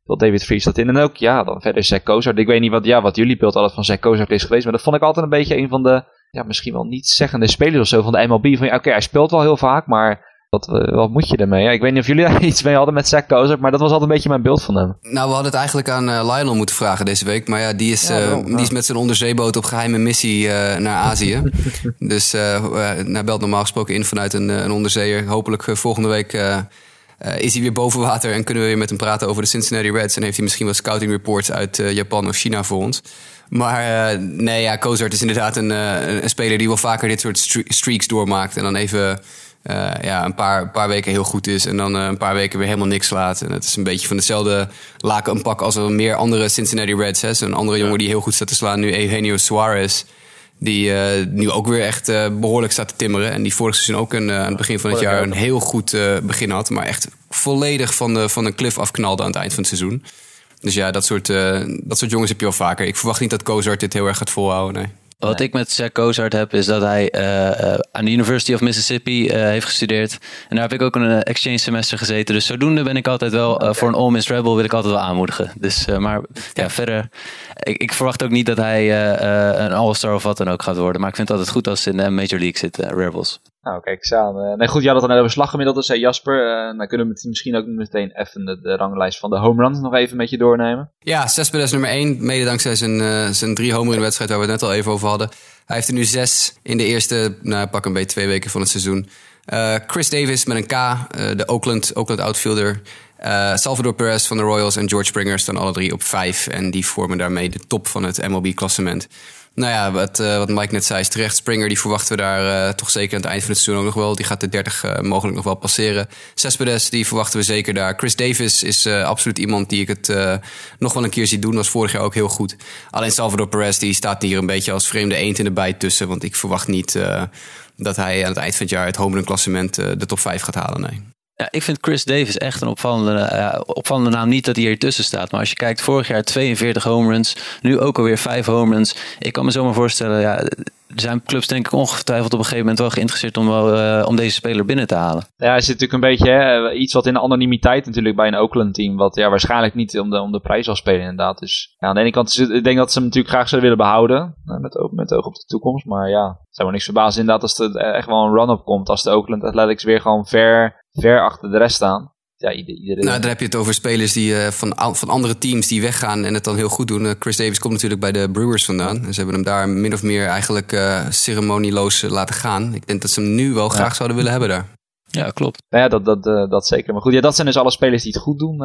vult David Fries dat in. En ook, ja, dan verder Zach Kozart. Ik weet niet wat, ja, wat jullie beeld altijd van Zach Kozart is geweest, maar dat vond ik altijd een beetje een van de, ja, misschien wel niet zeggende spelers of zo van de MLB. Van ja, oké, hij speelt wel heel vaak, maar wat, wat, moet je ermee? Ja, ik weet niet of jullie <laughs> daar iets mee hadden met Zach Kozart, maar dat was altijd een beetje mijn beeld van hem. Nou, we hadden het eigenlijk aan uh, Lionel moeten vragen deze week. Maar ja, die is, ja, wel, uh, die is met zijn onderzeeboot op geheime missie uh, naar Azië. <laughs> dus hij belt normaal gesproken in vanuit een, een onderzeeër. Hopelijk volgende week is hij weer boven water en kunnen we weer met hem praten over de Cincinnati Reds. En heeft hij misschien wel scouting reports uit Japan of China voor ons. Maar nee, ja, Kozart is inderdaad een, een speler die wel vaker dit soort streaks doormaakt. En dan even uh, ja, een paar, paar weken heel goed is en dan uh, een paar weken weer helemaal niks slaat. En het is een beetje van hetzelfde laken een pak als er meer andere Cincinnati Reds. Hè. Zo'n andere jongen die heel goed staat te slaan, nu Eugenio Suarez. Die uh, nu ook weer echt behoorlijk staat te timmeren. En die vorig seizoen ook een, aan het begin van het jaar een heel goed begin had. Maar echt volledig van, de, van een cliff afknalde aan het eind van het seizoen. Dus ja, dat soort, dat soort jongens heb je wel vaker. Ik verwacht niet dat Kozart dit heel erg gaat volhouden, nee. Wat ik met Zach Kozart heb, is dat hij uh, uh, aan de University of Mississippi uh, heeft gestudeerd. En daar heb ik ook een exchange semester gezeten. Dus zodoende ben ik altijd wel, okay. voor een All Miss Rebel wil ik altijd wel aanmoedigen. Dus, maar ja, verder, ik, ik, verwacht ook niet dat hij een All-Star of wat dan ook gaat worden. Maar ik vind het altijd goed als ze in de Major League zitten, Rebels. Nou, kijk eens aan. Uh, nee, goed, je had het dan over slaggemiddelde, zei Jasper. Uh, dan kunnen we misschien ook meteen even de, ranglijst van de home runs nog even met je doornemen. Ja, Cespedes nummer 1, mede dankzij zijn, uh, zijn drie homer in de wedstrijd waar we het net al even over hadden. Hij heeft er nu zes in de eerste, nou, pak een beetje twee weken van het seizoen. Chris Davis met een K, de Oakland, Oakland outfielder. Eh, Salvador Perez van de Royals en George Springer staan alle drie op vijf. En die vormen daarmee de top van het MLB-klassement. Nou ja, wat, uh, wat Mike net zei is terecht. Springer, die verwachten we daar uh, toch zeker aan het eind van het seizoen ook nog wel. Die gaat de 30 uh, mogelijk nog wel passeren. Cespedes, die verwachten we zeker daar. Chris Davis is absoluut iemand die ik het nog wel een keer zie doen. Was vorig jaar ook heel goed. Alleen Salvador Perez, die staat hier een beetje als vreemde eend in de bijt tussen. Want ik verwacht niet dat hij aan het eind van het jaar het home run klassement de top 5 gaat halen. Nee. Ja, ik vind Chris Davis echt een opvallende, uh, opvallende naam. Niet dat hij hier tussen staat. Maar als je kijkt, vorig jaar 42 home runs. Nu ook alweer 5 home runs. Ik kan me zomaar voorstellen, ja, er zijn clubs denk ik ongetwijfeld op een gegeven moment wel geïnteresseerd om, uh, om deze speler binnen te halen. Ja, hij zit natuurlijk een beetje hè, iets wat in de anonimiteit natuurlijk bij een Oakland team. Wat ja, waarschijnlijk niet om de, om de prijs zal spelen inderdaad. Dus ja, aan de ene kant, ik denk dat ze hem natuurlijk graag zouden willen behouden. Met, met oog op de toekomst. Maar ja, zou me niks verbazen inderdaad als er echt wel een run-up komt. Als de Oakland Athletics weer gewoon ver ver achter de rest staan. Ja, iedereen... Nou, daar heb je het over spelers die, uh, van, van andere teams die weggaan en het dan heel goed doen. Uh, Chris Davis komt natuurlijk bij de Brewers vandaan. En ze hebben hem daar min of meer eigenlijk uh, ceremonieloos laten gaan. Ik denk dat ze hem nu wel graag zouden willen hebben daar. Ja, klopt. Ja, dat, dat, dat zeker. Maar goed, ja, dat zijn dus alle spelers die het goed doen.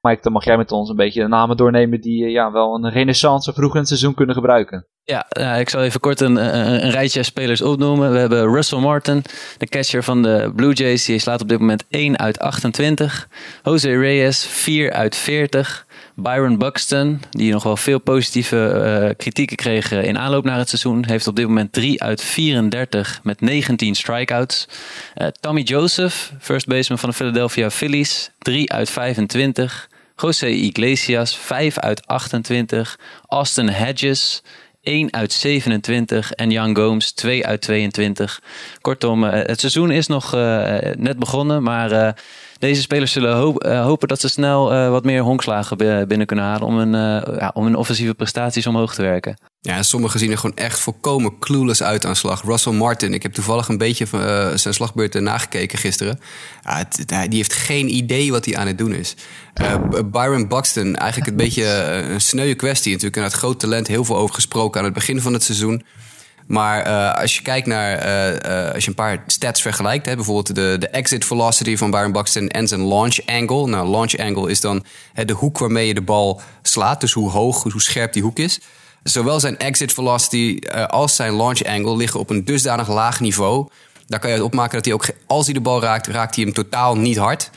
Mike, dan mag jij met ons een beetje de namen doornemen die ja, wel een renaissance vroeg in het seizoen kunnen gebruiken. Ja, uh, ik zal even kort een, een, een, rijtje spelers opnoemen. We hebben Russell Martin, de catcher van de Blue Jays. Die slaat op dit moment 1 uit 28. Jose Reyes, 4 uit 40. Byron Buxton, die nog wel veel positieve uh, kritieken kreeg in aanloop naar het seizoen, heeft op dit moment 3 uit 34 met 19 strikeouts. Uh, Tommy Joseph, first baseman van de Philadelphia Phillies, 3 uit 25. José Iglesias, 5 uit 28. Austin Hedges, 1 uit 27 en Jan Gomes 2 uit 22. Kortom, eh, het seizoen is nog uh, net begonnen, maar uh, deze spelers zullen hoop, hopen dat ze snel wat meer honkslagen binnen kunnen halen om hun, ja, om hun offensieve prestaties omhoog te werken. Ja, sommigen zien er gewoon echt volkomen clueless uit aan slag. Russell Martin, ik heb toevallig een beetje zijn slagbeurt nagekeken gisteren. Uh, die heeft geen idee wat hij aan het doen is. Byron Buxton, eigenlijk een beetje een sneuwe kwestie. Natuurlijk, en het groot talent, heel veel over gesproken aan het begin van het seizoen. Maar uh, als je kijkt naar, uh, uh, als je een paar stats vergelijkt, hè, bijvoorbeeld de, de exit velocity van Byron Buxton en zijn launch angle. Nou, launch angle is dan de hoek waarmee je de bal slaat, dus hoe hoog, hoe scherp die hoek is. Zowel zijn exit velocity als zijn launch angle liggen op een dusdanig laag niveau. Daar kan je uit opmaken dat hij ook, als hij de bal raakt, raakt hij hem totaal niet hard.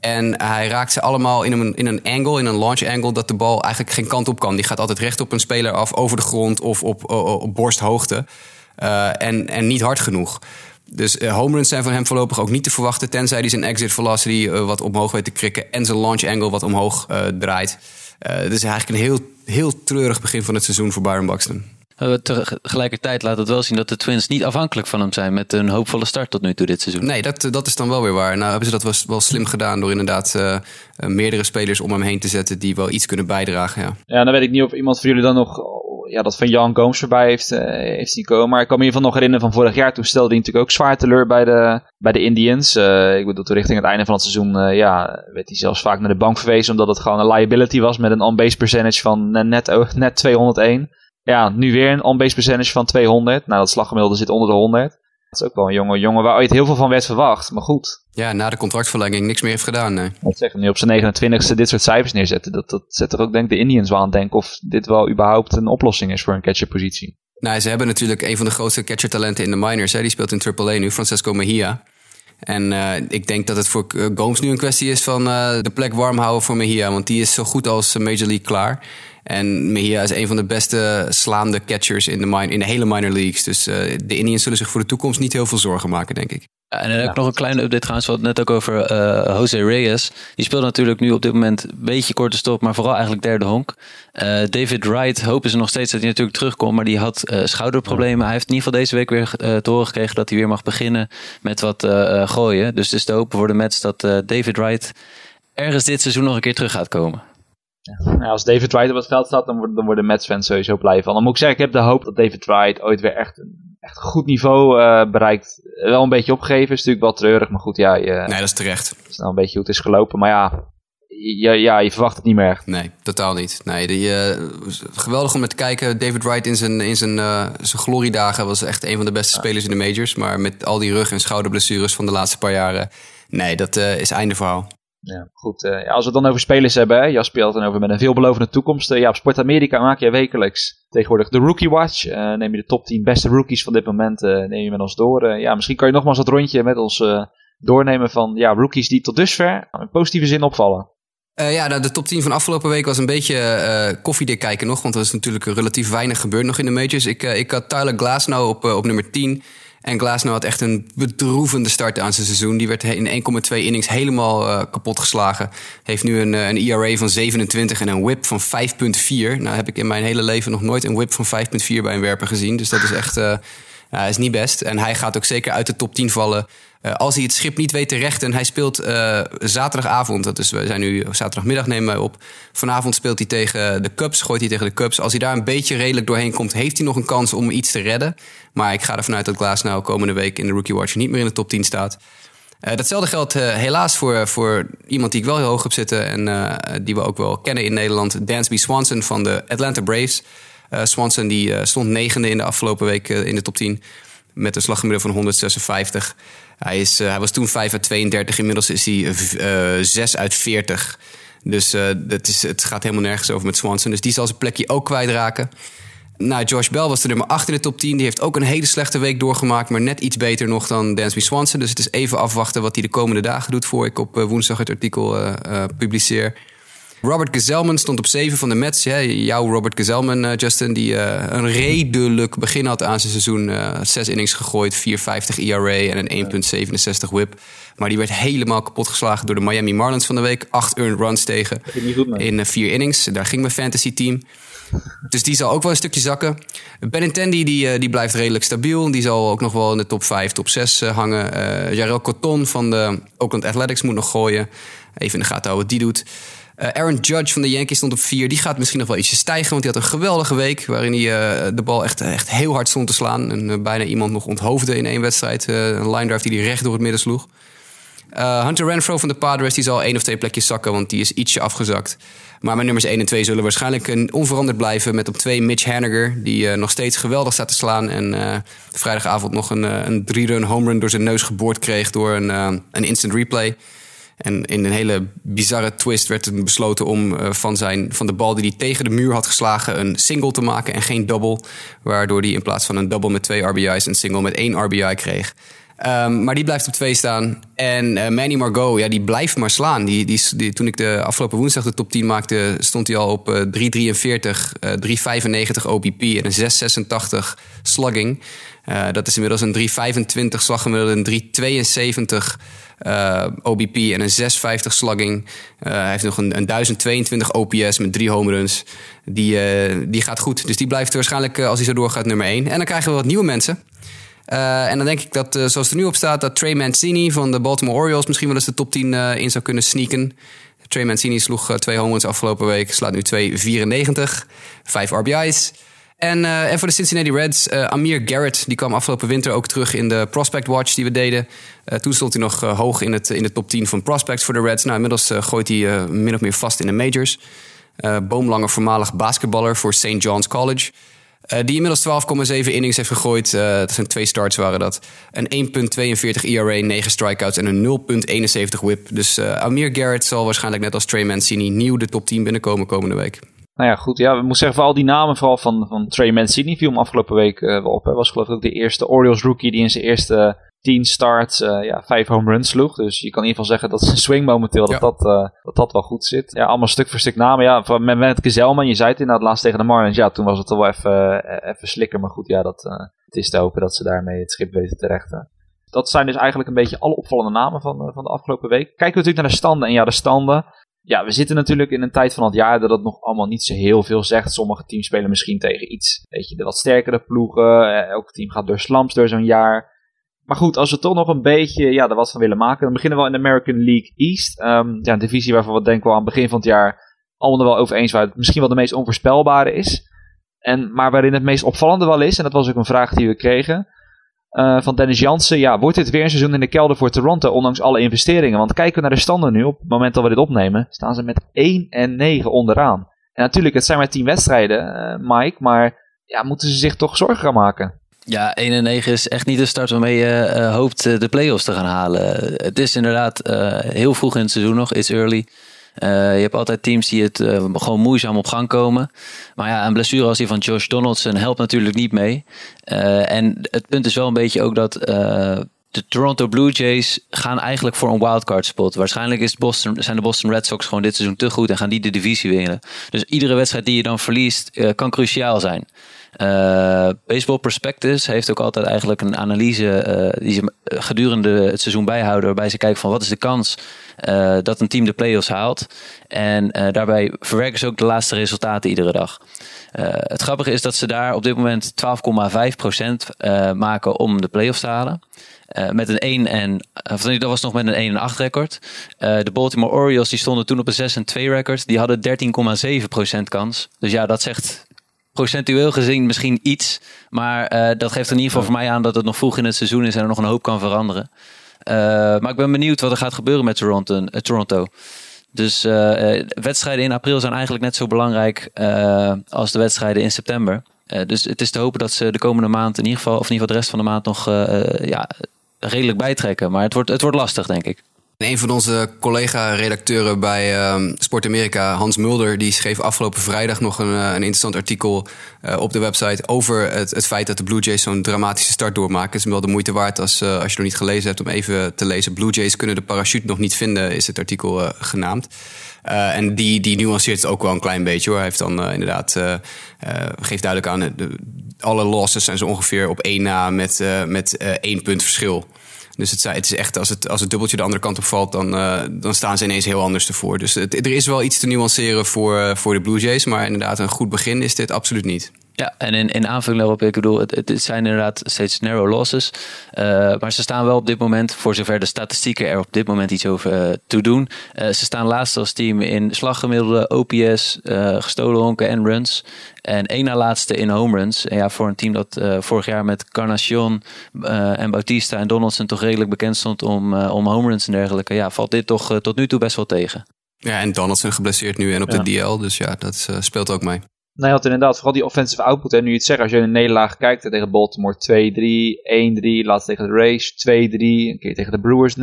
En hij raakt ze allemaal in een, in een angle, in een launch angle, dat de bal eigenlijk geen kant op kan. Die gaat altijd recht op een speler af, over de grond of op, op, op borsthoogte. Uh, en, en niet hard genoeg. Dus home runs zijn van hem voorlopig ook niet te verwachten. Tenzij hij zijn exit velocity wat omhoog weet te krikken. En zijn launch angle wat omhoog draait. Het is eigenlijk een heel, heel treurig begin van het seizoen voor Byron Buxton. Tegelijkertijd laat het wel zien dat de Twins niet afhankelijk van hem zijn met een hoopvolle start tot nu toe dit seizoen. Nee, dat, dat is dan wel weer waar. Nou hebben ze dat wel, wel slim gedaan door inderdaad uh, meerdere spelers om hem heen te zetten die wel iets kunnen bijdragen. Ja, ja dan weet ik niet of iemand van jullie dan nog ja, dat van Jan Gomes voorbij heeft, uh, heeft zien komen. Maar ik kan me in ieder geval nog herinneren van vorig jaar. Toen stelde hij natuurlijk ook zwaar teleur bij de, bij de Indians. Uh, ik bedoel, toen richting het einde van het seizoen ja, werd hij zelfs vaak naar de bank verwezen. Omdat het gewoon een liability was met een on-base percentage van net, net 201. Ja, nu weer een on-base percentage van 200. Nou, dat slaggemiddelde zit onder de 100. Dat is ook wel een jonge jongen waar ooit heel veel van werd verwacht. Maar goed. Ja, na de contractverlenging niks meer heeft gedaan. Nee. Wat zeggen nu op zijn 29ste dit soort cijfers neerzetten. Dat, dat zet er ook denk ik de Indians wel aan denken of dit wel überhaupt een oplossing is voor een catcherpositie. Nou, ze hebben natuurlijk een van de grootste catchertalenten in de minors. Hè. Die speelt in AAA nu, Francesco Mejia. En uh, ik denk dat het voor Gomes nu een kwestie is van uh, de plek warm houden voor Mejia. Want die is zo goed als Major League klaar. En Mejia is een van de beste slaande catchers in de, in de hele minor leagues. Dus de Indians zullen zich voor de toekomst niet heel veel zorgen maken, denk ik. En dan heb ik nog een kleine update trouwens, wat net ook over uh, Jose Reyes. Die speelt natuurlijk nu op dit moment een beetje korte stop, maar vooral eigenlijk derde honk. Uh, David Wright hopen ze nog steeds dat hij natuurlijk terugkomt, maar die had uh, schouderproblemen. Hij heeft in ieder geval deze week weer te horen gekregen dat hij weer mag beginnen met wat gooien. Dus het is te hopen voor de Mets dat David Wright ergens dit seizoen nog een keer terug gaat komen. Ja, als David Wright op het veld staat, dan worden, dan worden Mets fans sowieso blij van. Dan moet ik zeggen, ik heb de hoop dat David Wright ooit weer echt een echt goed niveau uh, bereikt. Wel een beetje opgegeven, is natuurlijk wel treurig, maar goed, ja. Je, nee, dat is terecht. Het is nou een beetje hoe het is gelopen, maar ja, ja, ja, je verwacht het niet meer. Nee, totaal niet. Nee, die, uh, geweldig om met te kijken. David Wright in zijn, in zijn, uh, zijn gloriedagen was echt een van de beste spelers in de majors. Maar met al die rug- en schouderblessures van de laatste paar jaren, nee, dat is einde verhaal. Ja, goed. eh, als we het dan over spelers hebben, hè, Jasper had het dan over met een veelbelovende toekomst. Eh, ja, op Sport Amerika maak je wekelijks tegenwoordig de Rookie Watch. Eh, neem je de top 10 beste rookies van dit moment, neem je met ons door. Ja, misschien kan je nogmaals dat rondje met ons doornemen van ja, rookies die tot dusver in positieve zin opvallen. Ja, de, de top 10 van afgelopen week was een beetje eh koffiedik kijken nog. Want er is natuurlijk relatief weinig gebeurd nog in de majors. Ik, ik had Tyler Glasnow op, op nummer 10. En Glasnow had echt een bedroevende start aan zijn seizoen. Die werd in 1,2 innings helemaal eh, kapot geslagen. Heeft nu een, eh, een ERA van 27 en een whip van 5,4. Nou heb ik in mijn hele leven nog nooit een whip van 5,4 bij een werper gezien. Dus dat is echt... eh, is niet best. En hij gaat ook zeker uit de top 10 vallen. Eh, als hij het schip niet weet te rechten. Hij speelt eh, zaterdagavond. Dat is, we zijn nu zaterdagmiddag nemen wij op. Vanavond speelt hij tegen de Cubs. Gooit hij tegen de Cubs. Als hij daar een beetje redelijk doorheen komt, heeft hij nog een kans om iets te redden. Maar ik ga ervan uit dat Glasnow komende week in de Rookie Watch niet meer in de top 10 staat. Eh, datzelfde geldt helaas voor, voor iemand die ik wel heel hoog heb zitten. En die we ook wel kennen in Nederland. Dansby Swanson van de Atlanta Braves. Swanson die stond negende in de afgelopen week in de top 10. Met een slaggemiddelde van 156. Hij, is, eh, hij was toen 5 uit 32. Inmiddels is hij eh 6 uit 40. Dus eh, dat is, het gaat helemaal nergens over met Swanson. Dus die zal zijn plekje ook kwijtraken. Nou, Josh Bell was de nummer 8 in de top 10. Die heeft ook een hele slechte week doorgemaakt. Maar net iets beter nog dan Dansby Swanson. Dus het is even afwachten wat hij de komende dagen doet... voor ik op eh, woensdag het artikel eh, eh, publiceer. Robert Gezelman stond op 7 van de Mets. Hè. Jouw Robert Gezelman, eh, Justin, die eh, een redelijk begin had aan zijn seizoen. eh, zes innings gegooid, 4,50 ERA en een 1,67 whip. Maar die werd helemaal kapot geslagen door de Miami Marlins van de week. Acht earned runs tegen in vier innings. Daar ging mijn fantasy team. Dus die zal ook wel een stukje zakken. Benintendi die, die blijft redelijk stabiel. Die zal ook nog wel in de top 5, top 6 eh, hangen. Eh Jarel Coton van de Oakland Athletics moet nog gooien. Even in de gaten houden wat die doet. Eh, Aaron Judge van de Yankees stond op 4. Die gaat misschien nog wel ietsje stijgen. Want die had een geweldige week. Waarin hij eh, de bal echt, echt heel hard stond te slaan. En eh, bijna iemand nog onthoofde in één wedstrijd. Een line drive die hij recht door het midden sloeg. Hunter Renfro van de Padres die zal één of twee plekjes zakken, want die is ietsje afgezakt. Maar mijn nummers 1 en 2 zullen waarschijnlijk onveranderd blijven. Met op 2 Mitch Haniger, die nog steeds geweldig staat te slaan. En vrijdagavond nog een, een drie-run home run door zijn neus geboord kreeg door een, een instant replay. En in een hele bizarre twist werd er besloten om uh, van, zijn, van de bal die hij tegen de muur had geslagen... een single te maken en geen double. Waardoor hij in plaats van een double met twee RBI's... een single met één RBI kreeg. Um, maar die blijft op twee staan. En uh, Manny Margot, ja, die blijft maar slaan. Die, die, toen ik de afgelopen woensdag de top 10 maakte, stond hij al op uh, 3,43, uh, 3,95 OBP en een 6,86 slugging. Uh, dat is inmiddels een 3,25 slaggemiddelde, een 3,72 uh, OBP en een 6,50 slugging. Uh, hij heeft nog een, een 1022 OPS met drie home runs. Die, uh, die gaat goed. Dus die blijft waarschijnlijk, als hij zo doorgaat, nummer 1. En dan krijgen we wat nieuwe mensen. En dan denk ik dat, zoals het er nu op staat, dat Trey Mancini van de Baltimore Orioles misschien wel eens de top 10 uh, in zou kunnen sneaken. Trey Mancini sloeg twee home runs afgelopen week, slaat nu 2,94, 5 RBI's. En, en voor de Cincinnati Reds, Amir Garrett, die kwam afgelopen winter ook terug in de Prospect Watch die we deden. toen stond hij nog hoog in, het, in de top 10 van prospects voor de Reds. Nou, inmiddels gooit hij min of meer vast in de majors. boomlanger voormalig basketballer voor St. John's College. Die inmiddels 12,7 innings heeft gegooid. Dat zijn twee starts waren dat. Een 1,42 ERA, 9 strikeouts en een 0,71 whip. Dus Amir Garrett zal waarschijnlijk net als Trey Mancini nieuw de top 10 binnenkomen komende week. Nou ja, goed. Ja, we moeten zeggen, voor al die namen, vooral van, van Trey Mancini, viel hem afgelopen week wel op. Hij was geloof ik ook de eerste Orioles rookie die in zijn eerste 10 starts uh, ja, 5 home runs sloeg. Dus je kan in ieder geval zeggen dat zijn swing momenteel ja. dat, dat, uh, dat dat wel goed zit. Ja, allemaal stuk voor stuk namen. Ja, van, met, met Gezelman, je zei het inderdaad laatst tegen de Marlins. Ja, toen was het al wel even, even slikker. Maar goed, ja, dat, het is te hopen dat ze daarmee het schip weten te rechten. Dat zijn dus eigenlijk een beetje alle opvallende namen van, van de afgelopen week. Kijken we natuurlijk naar de standen. En ja, de standen. Ja, we zitten natuurlijk in een tijd van het jaar dat het nog allemaal niet zo heel veel zegt. Sommige teams spelen misschien tegen iets, weet je, de wat sterkere ploegen. Elk team gaat door slumps door zo'n jaar. Maar goed, als we toch nog een beetje ja, er wat van willen maken, dan beginnen we in de American League East. Um, ja, een divisie waarvan we denken we aan het begin van het jaar allemaal wel over eens waren. Het misschien wel de meest onvoorspelbare is. En, maar waarin het meest opvallende wel is, en dat was ook een vraag die we kregen. Uh, van Dennis Jansen. Ja, wordt dit weer een seizoen in de kelder voor Toronto, ondanks alle investeringen? Want kijken we naar de standen nu, op het moment dat we dit opnemen, staan ze met 1 en 9 onderaan. En natuurlijk, het zijn maar 10 wedstrijden, uh, Mike, maar ja, moeten ze zich toch zorgen gaan maken? Ja, 1 en 9 is echt niet de start waarmee je eh, hoopt eh, de play-offs te gaan halen. Het is inderdaad eh, heel vroeg in het seizoen nog, it's early. Eh, je hebt altijd teams die het eh, gewoon moeizaam op gang komen. Maar ja, een blessure als die van Josh Donaldson helpt natuurlijk niet mee. Eh, en het punt is wel een beetje ook dat de Toronto Blue Jays gaan eigenlijk voor een wildcard spot. Waarschijnlijk is Boston, zijn de Boston Red Sox gewoon dit seizoen te goed en gaan die de divisie winnen. Dus iedere wedstrijd die je dan verliest kan cruciaal zijn. Eh, Baseball Prospectus heeft ook altijd eigenlijk een analyse eh, die ze gedurende het seizoen bijhouden. Waarbij ze kijken van wat is de kans eh, dat een team de playoffs haalt. En eh, daarbij verwerken ze ook de laatste resultaten iedere dag. Eh, het grappige is dat ze daar op dit moment 12,5% eh maken om de playoffs te halen. Eh, met een 1 en, of dat was nog met een 1 en 8 record. Eh, de Baltimore Orioles die stonden toen op een 6 en 2 record. Die hadden 13,7% kans. Dus ja, dat zegt procentueel gezien misschien iets. Maar eh, dat geeft in ieder geval voor mij aan dat het nog vroeg in het seizoen is en er nog een hoop kan veranderen. Eh, maar ik ben benieuwd wat er gaat gebeuren met Toronto. eh, Toronto. Dus wedstrijden in april zijn eigenlijk net zo belangrijk als de wedstrijden in september. Dus het is te hopen dat ze de komende maand in ieder geval, of in ieder geval de rest van de maand nog ja, redelijk bijtrekken. Maar het wordt, het wordt lastig, denk ik. En een van onze collega-redacteuren bij ehm, Sport Amerika, Hans Mulder, die schreef afgelopen vrijdag nog een, eh, een interessant artikel eh, op de website over het, het feit dat de Blue Jays zo'n dramatische start doormaken. Het is wel de moeite waard als, eh, als je nog niet gelezen hebt om even te lezen. Blue Jays kunnen de parachute nog niet vinden, is het artikel genaamd. En die, die nuanceert het ook wel een klein beetje hoor. Hij heeft dan inderdaad, geeft duidelijk aan, de, alle losses zijn zo ongeveer op één na met, met één punt verschil. Dus het, het is echt, als het, als het dubbeltje de andere kant op valt, dan, eh, dan staan ze ineens heel anders ervoor. Dus het, er is wel iets te nuanceren voor, eh, voor de Blue Jays. Maar inderdaad, een goed begin is dit absoluut niet. Ja, en in, in aanvulling daarop, ik bedoel, het, het zijn inderdaad steeds narrow losses. Uh, maar ze staan wel op dit moment, voor zover de statistieken er op dit moment iets over uh, toe doen. Uh, ze staan laatst als team in slaggemiddelde, OPS, gestolen honken en runs. En één na laatste in home runs. En ja, voor een team dat vorig jaar met Carnacion en Bautista en Donaldson toch redelijk bekend stond om, om home runs en dergelijke. Ja, valt dit toch tot nu toe best wel tegen. Ja, en Donaldson geblesseerd nu en op ja. de DL. Dus ja, dat speelt ook mee. Nee, had inderdaad vooral die offensive output. En nu je het zegt, als je een nederlaag kijkt tegen Baltimore 2-3, 1-3, laatst tegen de Rays 2-3, een keer tegen de Brewers 0-2.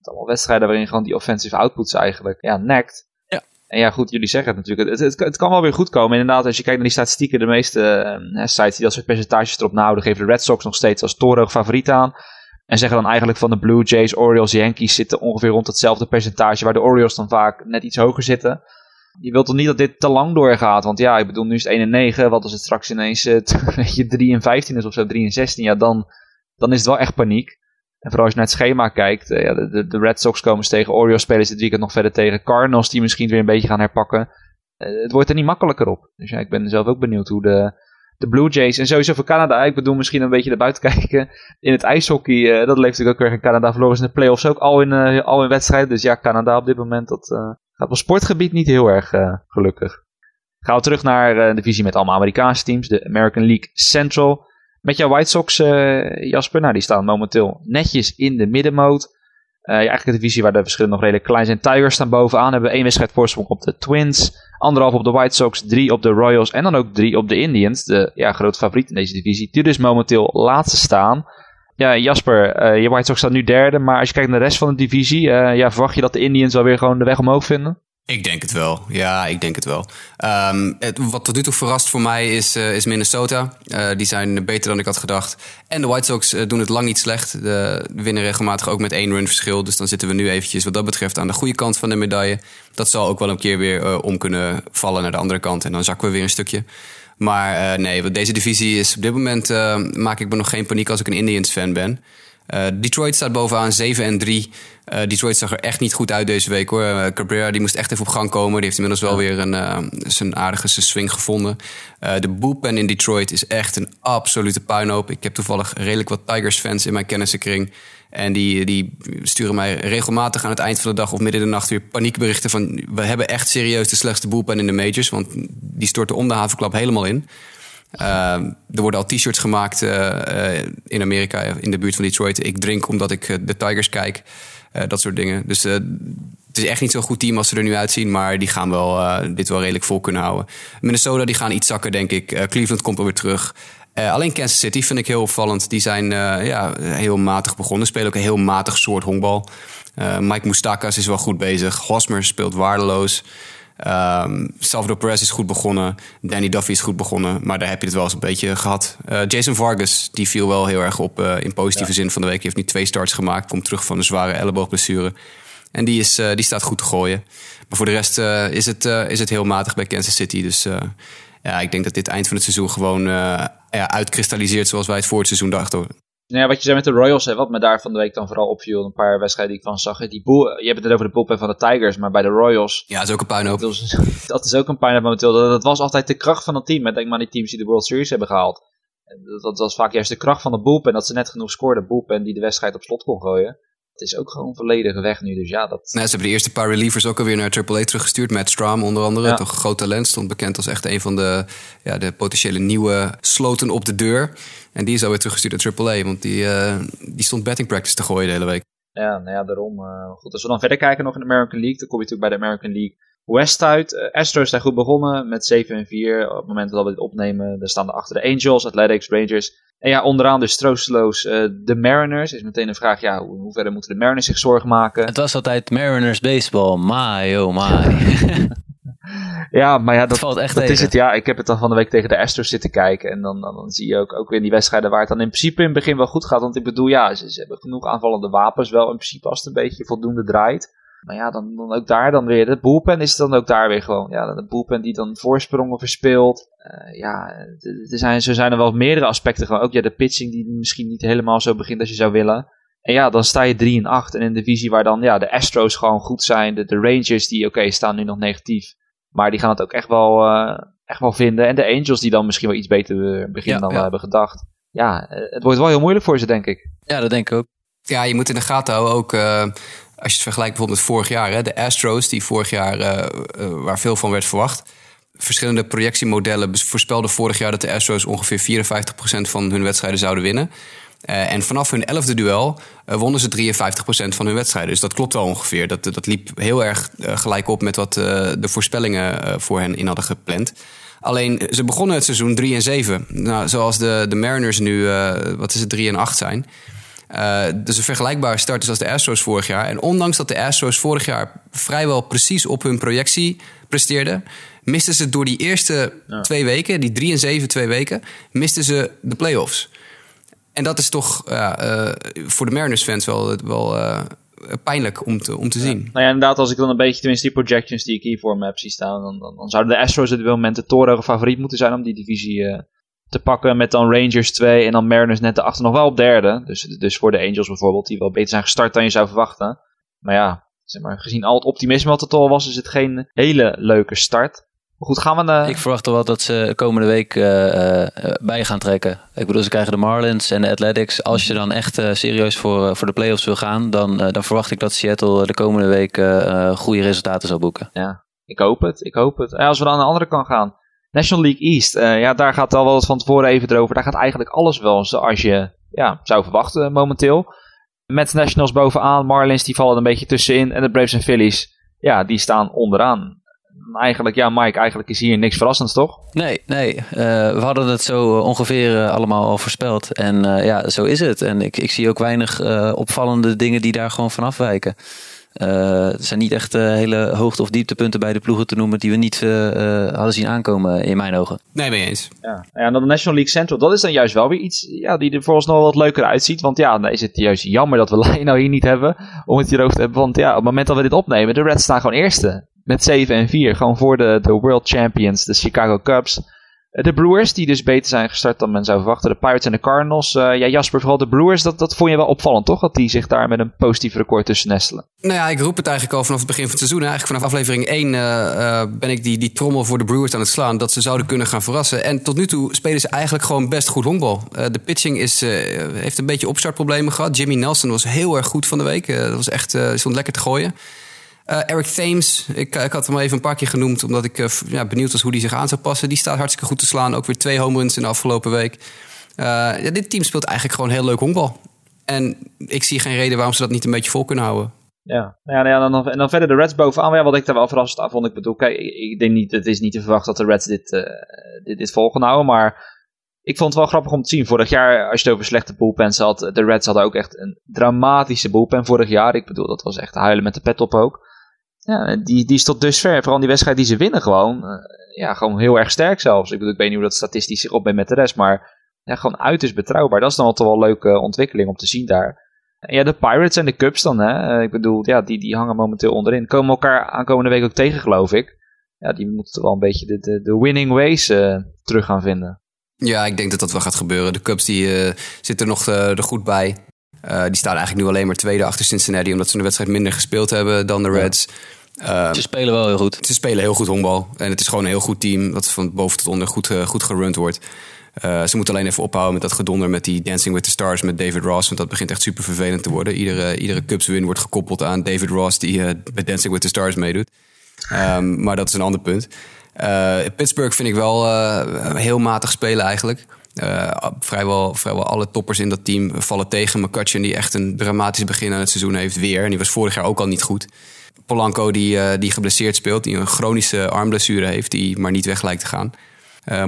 Allemaal wedstrijden waarin gewoon die offensive outputs eigenlijk ja, nekt. Ja. En ja, goed, jullie zeggen het natuurlijk. Het, het, het, kan wel weer goed komen. Inderdaad, als je kijkt naar die statistieken, de meeste uh, sites die dat soort percentages erop nahouden, geven de Red Sox nog steeds als torenhoog favoriet aan. En zeggen dan eigenlijk van de Blue Jays, Orioles, Yankees zitten ongeveer rond hetzelfde percentage, waar de Orioles dan vaak net iets hoger zitten je wilt toch niet dat dit te lang doorgaat? Want ja, ik bedoel, nu is het 1 en 9. Wat als het straks ineens <laughs> uh, je 3 en 15 is of zo, 3 en 16? Ja, dan, dan is het wel echt paniek. En vooral als je naar het schema kijkt. Uh, ja, de, de, Red Sox komen tegen Orioles, spelen ze dit weekend nog verder tegen Cardinals, die misschien weer een beetje gaan herpakken. Uh, het wordt er niet makkelijker op. Dus ja, ik ben zelf ook benieuwd hoe de, de Blue Jays en sowieso voor Canada. Ik bedoel, misschien een beetje naar buiten <laughs> kijken. In het ijshockey, dat leeft natuurlijk ook weer in Canada. Verloren in de playoffs ook al in, al in wedstrijden. Dus ja, Canada op dit moment, dat Gaat op sportgebied niet heel erg uh, gelukkig. Gaan we terug naar uh, de divisie met allemaal Amerikaanse teams. De American League Central. Met jouw White Sox, uh, Jasper. Nou, die staan momenteel netjes in de middenmoot. eigenlijk een divisie waar de verschillen nog redelijk klein zijn. Tigers staan bovenaan. Hebben één wedstrijd voorsprong op de Twins. Anderhalf op de White Sox. Drie op de Royals. En dan ook drie op de Indians. De ja, grote favoriet in deze divisie. Die dus momenteel laatste staan. Ja, Jasper, uh, je White Sox staat nu derde, maar als je kijkt naar de rest van de divisie, uh, ja, verwacht je dat de Indians alweer gewoon de weg omhoog vinden? Ik denk het wel. Ja, ik denk het wel. Het, wat tot nu toe verrast voor mij is, uh, is Minnesota. die zijn beter dan ik had gedacht. En de White Sox doen het lang niet slecht. De winnen regelmatig ook met één run verschil. Dus dan zitten we nu eventjes wat dat betreft aan de goede kant van de medaille. Dat zal ook wel een keer weer om kunnen vallen naar de andere kant. En dan zakken we weer een stukje. Maar uh, nee, deze divisie is op dit moment uh, maak ik me nog geen paniek als ik een Indians fan ben. Uh, Detroit staat bovenaan 7 en 3. Detroit zag er echt niet goed uit deze week hoor. Cabrera die moest echt even op gang komen. Die heeft inmiddels wel weer een, zijn aardige swing gevonden. de bullpen in Detroit is echt een absolute puinhoop. Ik heb toevallig redelijk wat Tigers fans in mijn kennissenkring. En die, die sturen mij regelmatig aan het eind van de dag of midden in de nacht weer paniekberichten van... we hebben echt serieus de slechtste bullpen in de majors, want die storten om de havenklap helemaal in. Uh, er worden al t-shirts gemaakt uh, uh, in Amerika, in de buurt van Detroit. Ik drink omdat ik de Tigers kijk, dat soort dingen. Dus het is echt niet zo'n goed team als ze er nu uitzien, maar die gaan wel, dit wel redelijk vol kunnen houden. Minnesota die gaan iets zakken, denk ik. Cleveland komt alweer terug. Alleen Kansas City vind ik heel opvallend. Die zijn ja, heel matig begonnen. Spelen ook een heel matig soort honkbal. Mike Moustakas is wel goed bezig. Hosmer speelt waardeloos. Um, Salvador Perez is goed begonnen. Danny Duffy is goed begonnen. Maar daar heb je het wel eens een beetje gehad. Jason Vargas, die viel wel heel erg op in positieve ja. zin van de week. Die heeft nu twee starts gemaakt. Komt terug van een zware elleboogblessure. En die, is, die staat goed te gooien. Maar voor de rest is, het, is het heel matig bij Kansas City. Dus ja, ik denk dat dit eind van het seizoen gewoon ja, uitkristalliseert zoals wij het voor het seizoen dachten. Nou ja, wat je zei met de Royals, hè, wat me daar van de week dan vooral opviel, een paar wedstrijden die ik van zag. Die boel, je hebt het over de bullpen van de Tigers, maar bij de Royals... Ja, dat is ook een puinhoop. Dat is, dat is ook een puinhoop momenteel. Dat, dat was altijd de kracht van het team. Met denk maar die teams die de World Series hebben gehaald. Dat, dat was vaak juist de kracht van de bullpen, dat ze net genoeg scoorden. Bullpen die de wedstrijd op slot kon gooien het is ook gewoon volledig weg nu. Dus ja, dat... Nou, ze hebben de eerste paar relievers ook alweer naar AAA teruggestuurd. Matt Strom onder andere, toch een groot talent. Stond bekend als echt een van de, ja, de potentiële nieuwe sloten op de deur. En die is alweer teruggestuurd naar AAA. Want die, uh, die stond betting practice te gooien de hele week. Ja, nou ja, daarom. Uh, goed, als we dan verder kijken nog in de American League. Dan kom je natuurlijk bij de American League West uit. Uh, Astros zijn goed begonnen met 7 en 4. Op het moment dat we dit opnemen, dan staan er achter de Angels, Athletics, Rangers. En ja, onderaan dus troosteloos uh, de Mariners. Is meteen een vraag, ja, hoe, hoe verder moeten de Mariners zich zorgen maken? Het was altijd Mariners baseball. My, oh my. <laughs> ja, maar ja, dat, valt echt dat tegen. is het. Ja, ik heb het dan van de week tegen de Astros zitten kijken. En dan, dan, dan zie je ook, ook weer die wedstrijden waar het dan in principe in het begin wel goed gaat. Want ik bedoel, ja, ze, ze hebben genoeg aanvallende wapens wel in principe als het een beetje voldoende draait. Maar ja, dan, dan ook daar dan weer. De bullpen is dan ook daar weer gewoon. Ja, de bullpen die dan voorsprongen verspeelt. Uh, ja, er zijn, zo zijn er wel meerdere aspecten. Gewoon. Ook ja, de pitching die misschien niet helemaal zo begint als je zou willen. En ja, dan sta je 3 en 8. En in een divisie waar dan ja, de Astros gewoon goed zijn. De, de Rangers die, oké, okay, staan nu nog negatief. Maar die gaan het ook echt wel, uh, echt wel vinden. En de Angels die dan misschien wel iets beter beginnen ja, dan ja. we hebben gedacht. Ja, het wordt wel heel moeilijk voor ze, denk ik. Ja, dat denk ik ook. Ja, je moet in de gaten houden ook... Uh als je het vergelijkt bijvoorbeeld met vorig jaar, hè, de Astros, die vorig jaar uh, waar veel van werd verwacht. Verschillende projectiemodellen voorspelden vorig jaar dat de Astros ongeveer 54% van hun wedstrijden zouden winnen. Uh, en vanaf hun elfde duel wonnen ze 53% van hun wedstrijden. Dus dat klopt wel ongeveer. Dat, dat liep heel erg gelijk op met wat de voorspellingen voor hen in hadden gepland. Alleen ze begonnen het seizoen 3 en 7. Nou, zoals de, de Mariners nu, wat is het, 3 en 8 zijn. Dus een vergelijkbare start is als de Astros vorig jaar. En ondanks dat de Astros vorig jaar vrijwel precies op hun projectie presteerden, misten ze door die eerste ja. twee weken, die drie en zeven twee weken, misten ze de playoffs. En dat is toch uh, voor de Mariners-fans wel, wel pijnlijk om te, om te zien. Nou ja, inderdaad, als ik dan een beetje, tenminste die projections die ik hier voor me heb zien staan, dan, dan, dan zouden de Astros op dit moment de torenhoge favoriet moeten zijn om die divisie te pakken met dan Rangers 2 en dan Mariners net erachter nog wel op derde. Dus, dus voor de Angels bijvoorbeeld, die wel beter zijn gestart dan je zou verwachten. Maar ja, zeg maar, gezien al het optimisme wat er al was, is het geen hele leuke start. Maar goed, gaan we... Ik verwacht wel dat ze komende week uh, uh, bij gaan trekken. Ik bedoel, ze krijgen de Marlins en de Athletics. Als je dan echt serieus voor, voor de playoffs wil gaan, dan, dan verwacht ik dat Seattle de komende week goede resultaten zal boeken. Ja, ik hoop het. Ik hoop het. als we dan aan de andere kant gaan, National League East, uh, ja, daar gaat al wel eens van tevoren even erover. Daar gaat eigenlijk alles wel zoals je ja, zou verwachten momenteel. Met Nationals bovenaan, Marlins die vallen een beetje tussenin. En de Braves en Phillies, ja, die staan onderaan. Eigenlijk, ja, Mike, eigenlijk is hier niks verrassends, toch? Nee, nee. Uh, we hadden het zo ongeveer uh, allemaal al voorspeld. En ja, zo is het. En ik, ik zie ook weinig opvallende dingen die daar gewoon van afwijken. Uh, er zijn niet echt uh, hele hoogte- of dieptepunten bij de ploegen te noemen die we niet uh, hadden zien aankomen in mijn ogen. Nee, mee eens. Ja. ja, en dan de National League Central, dat is dan juist wel weer iets ja, die er volgens nog wat leuker uitziet. Want ja, dan is het juist jammer dat we <laughs> Lino hier niet hebben om het hierover te hebben. Want ja, op het moment dat we dit opnemen, de Reds staan gewoon eerste. Met 7 en 4, gewoon voor de, de World Champions, de Chicago Cubs. De Brewers, die dus beter zijn gestart dan men zou verwachten. De Pirates en de Cardinals. Uh, ja, Jasper, vooral de Brewers, dat, dat vond je wel opvallend, toch? Dat die zich daar met een positief record tussen nestelen. Nou ja, ik roep het eigenlijk al vanaf het begin van het seizoen. Eigenlijk vanaf aflevering 1 uh, uh, ben ik die, die trommel voor de Brewers aan het slaan. Dat ze zouden kunnen gaan verrassen. En tot nu toe spelen ze eigenlijk gewoon best goed honkbal. de pitching is, heeft een beetje opstartproblemen gehad. Jimmy Nelson was heel erg goed van de week. dat was echt, stond lekker te gooien. Uh, Eric Thames, ik, ik, had hem even een paar keer genoemd... omdat ik uh, ja, benieuwd was hoe die zich aan zou passen. Die staat hartstikke goed te slaan. Ook weer twee home runs in de afgelopen week. Ja, dit team speelt eigenlijk gewoon heel leuk honkbal. En ik zie geen reden waarom ze dat niet een beetje vol kunnen houden. Ja, ja, nou ja dan, en dan verder de Reds bovenaan. Ja, wat ik daar wel verrast aan vond. Ik bedoel, kijk, ik denk niet, het is niet te verwachten dat de Reds dit, dit, dit vol gaan houden. Maar ik vond het wel grappig om te zien. Vorig jaar, als je het over slechte bullpens had, de Reds hadden ook echt een dramatische bullpen vorig jaar. Ik bedoel, dat was echt huilen met de pet op ook. Ja, die, die is tot dusver, vooral die wedstrijd die ze winnen gewoon, uh, ja, gewoon heel erg sterk zelfs. Ik bedoel, ik weet niet hoe dat statistisch zich opbrengt met de rest, maar ja, gewoon uiterst betrouwbaar. Dat is dan altijd wel een leuke ontwikkeling om te zien daar. En ja, de Pirates en de Cubs dan, hè. Ik bedoel, ja, die, die hangen momenteel onderin. Komen elkaar aankomende week ook tegen, geloof ik. Ja, die moeten wel een beetje de, de, de winning ways uh, terug gaan vinden. Ja, ik denk dat dat wel gaat gebeuren. De Cubs die, uh, zitten nog uh, er goed bij. Die staan eigenlijk nu alleen maar tweede achter Cincinnati, omdat ze een wedstrijd minder gespeeld hebben dan de Reds. Ja. Ze spelen wel heel goed. Ze spelen heel goed honkbal. En het is gewoon een heel goed team dat van boven tot onder goed, goed gerund wordt. ze moeten alleen even ophouden met dat gedonder met die Dancing with the Stars met David Ross. Want dat begint echt super vervelend te worden. Iedere, iedere Cubs win wordt gekoppeld aan David Ross die bij Dancing with the Stars meedoet. Um, maar dat is een ander punt. Uh, Pittsburgh vind ik wel heel matig spelen eigenlijk. Vrijwel, vrijwel alle toppers in dat team vallen tegen. McCutcheon die echt een dramatisch begin aan het seizoen heeft weer. En die was vorig jaar ook al niet goed. Polanco die, die geblesseerd speelt, die een chronische armblessure heeft... die maar niet weg lijkt te gaan.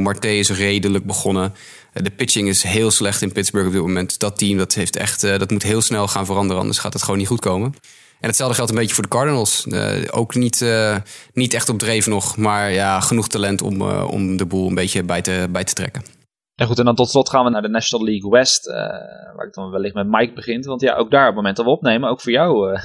Marte is redelijk begonnen. de pitching is heel slecht in Pittsburgh op dit moment. Dat team dat heeft echt, dat moet heel snel gaan veranderen, anders gaat het gewoon niet goed komen. En hetzelfde geldt een beetje voor de Cardinals. Uh, ook niet, uh, niet echt op dreef nog, maar ja, genoeg talent om, uh, om de boel een beetje bij te, bij te trekken. Ja goed, en dan tot slot gaan we naar de National League West, waar ik dan wellicht met Mike begint. Want ja, ook daar op het moment dat opnemen, ook voor jou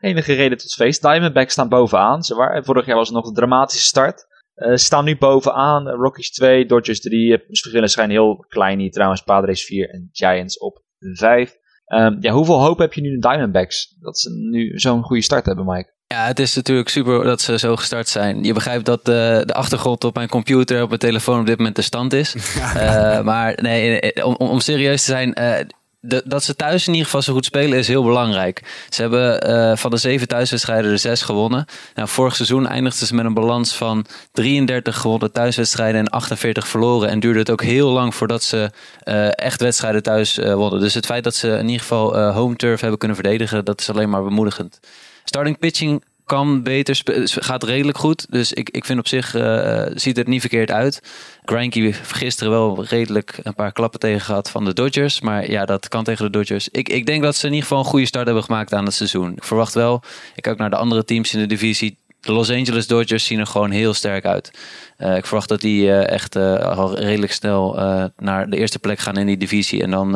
enige reden tot feest. Diamondbacks staan bovenaan. Ze waren, vorig jaar was het nog een dramatische start. staan nu bovenaan, Rockies 2, Dodgers 3. Verschillen schijnen heel klein hier trouwens, Padres 4 en Giants op 5. Um, ja, hoeveel hoop heb je nu in de Diamondbacks dat ze nu zo'n goede start hebben, Mike? Ja, het is natuurlijk super dat ze zo gestart zijn. Je begrijpt dat de, de achtergrond op mijn computer, op mijn telefoon op dit moment de stand is. uh, <laughs> maar nee, om, om serieus te zijn, uh, dat ze thuis in ieder geval zo goed spelen is heel belangrijk. Ze hebben uh, van de zeven thuiswedstrijden er zes gewonnen. Nou, vorig seizoen eindigden ze met een balans van 33 gewonnen thuiswedstrijden en 48 verloren. En duurde het ook heel lang voordat ze uh, echt wedstrijden thuis uh, wonnen. Dus het feit dat ze in ieder geval home turf hebben kunnen verdedigen, dat is alleen maar bemoedigend. Starting pitching kan beter, gaat redelijk goed. Dus ik, ik vind op zich, uh, ziet het niet verkeerd uit. Granky gisteren wel redelijk een paar klappen tegen gehad van de Dodgers. Maar ja, dat kan tegen de Dodgers. Ik, ik denk dat ze in ieder geval een goede start hebben gemaakt aan het seizoen. Ik verwacht wel, ik kijk naar de andere teams in de divisie. De Los Angeles Dodgers zien er gewoon heel sterk uit. Uh, ik verwacht dat die echt al redelijk snel naar de eerste plek gaan in die divisie. En dan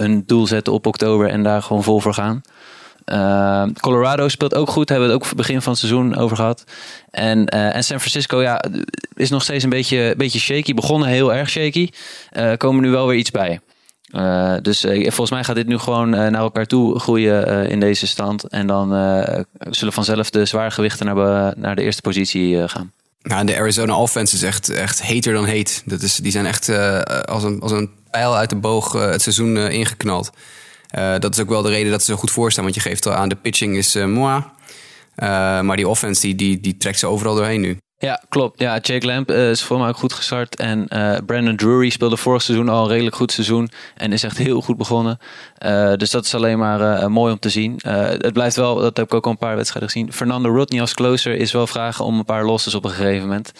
hun doel zetten op oktober en daar gewoon vol voor gaan. Uh, Colorado speelt ook goed, hebben we het ook begin van het seizoen over gehad. En, uh, en San Francisco ja, is nog steeds een beetje, beetje shaky. Begonnen heel erg shaky. Uh, komen nu wel weer iets bij. Uh, dus volgens mij gaat dit nu gewoon naar elkaar toe groeien in deze stand. En dan zullen vanzelf de zwaargewichten naar, naar de eerste positie gaan. Nou, de Arizona offense is echt, echt heter dan heet. Dat is, die zijn echt als, een, als een pijl uit de boog het seizoen ingeknald. Uh, dat is ook wel de reden dat ze zo goed voorstaan. Want je geeft al aan, de pitching is uh, moi. Uh, maar die offense die, die, die trekt ze overal doorheen nu. Ja, klopt. Ja, Jake Lamp is voor mij ook goed gestart. En Brandon Drury speelde vorig seizoen al een redelijk goed seizoen. En is echt heel goed begonnen. Dus dat is alleen maar mooi om te zien. het blijft wel, dat heb ik ook al een paar wedstrijden gezien. Fernando Rodney als closer is wel vragen om een paar losses op een gegeven moment.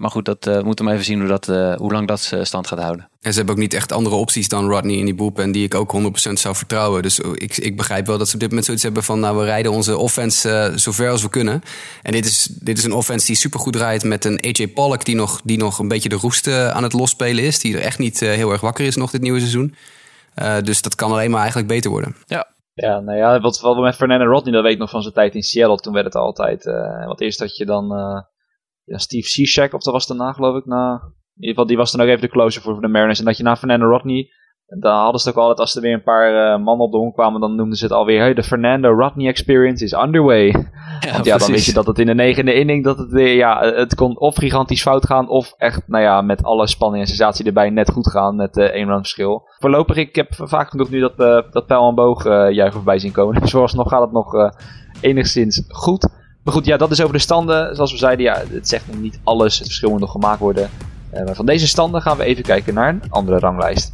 maar goed, dat moeten we even zien hoe, dat, hoe lang dat stand gaat houden. En ze hebben ook niet echt andere opties dan Rodney in die boep. die ik ook 100% zou vertrouwen. Dus ik, ik begrijp wel dat ze op dit moment zoiets hebben van... nou, we rijden onze offense uh, zo ver als we kunnen. En dit is, dit is een offense die supergoed draait met een AJ Pollock... die nog, die nog een beetje de roest uh, aan het losspelen is. Die er echt niet uh, heel erg wakker is nog dit nieuwe seizoen. dus dat kan alleen maar eigenlijk beter worden. Ja, ja, nou ja, wat, wat met Fernando Rodney, dat weet ik nog van zijn tijd in Seattle. Toen werd het altijd, uh, want eerst had je dan uh, ja, Steve Cishek, of dat was daarna geloof ik, na, ieder geval, die was dan ook even de closer voor de Mariners. En dat je na Fernando Rodney, dan hadden ze het ook altijd, als er weer een paar uh, mannen op de honk kwamen, dan noemden ze het alweer, hey, de Fernando Rodney experience is underway. <laughs> Ja, Want ja, dan weet je dat het in de negende inning, dat het weer, ja, het kon of gigantisch fout gaan, of echt, nou ja, met alle spanning en sensatie erbij net goed gaan, met uh, één run verschil. Voorlopig, ik heb vaak genoeg nu dat, uh, dat pijl en boog uh, juichen voorbij zien komen. <laughs> Dus vooralsnog gaat het nog enigszins goed. Maar goed, ja, dat is over de standen. Zoals we zeiden, ja, het zegt nog niet alles. Het verschil moet nog gemaakt worden. Van deze standen gaan we even kijken naar een andere ranglijst.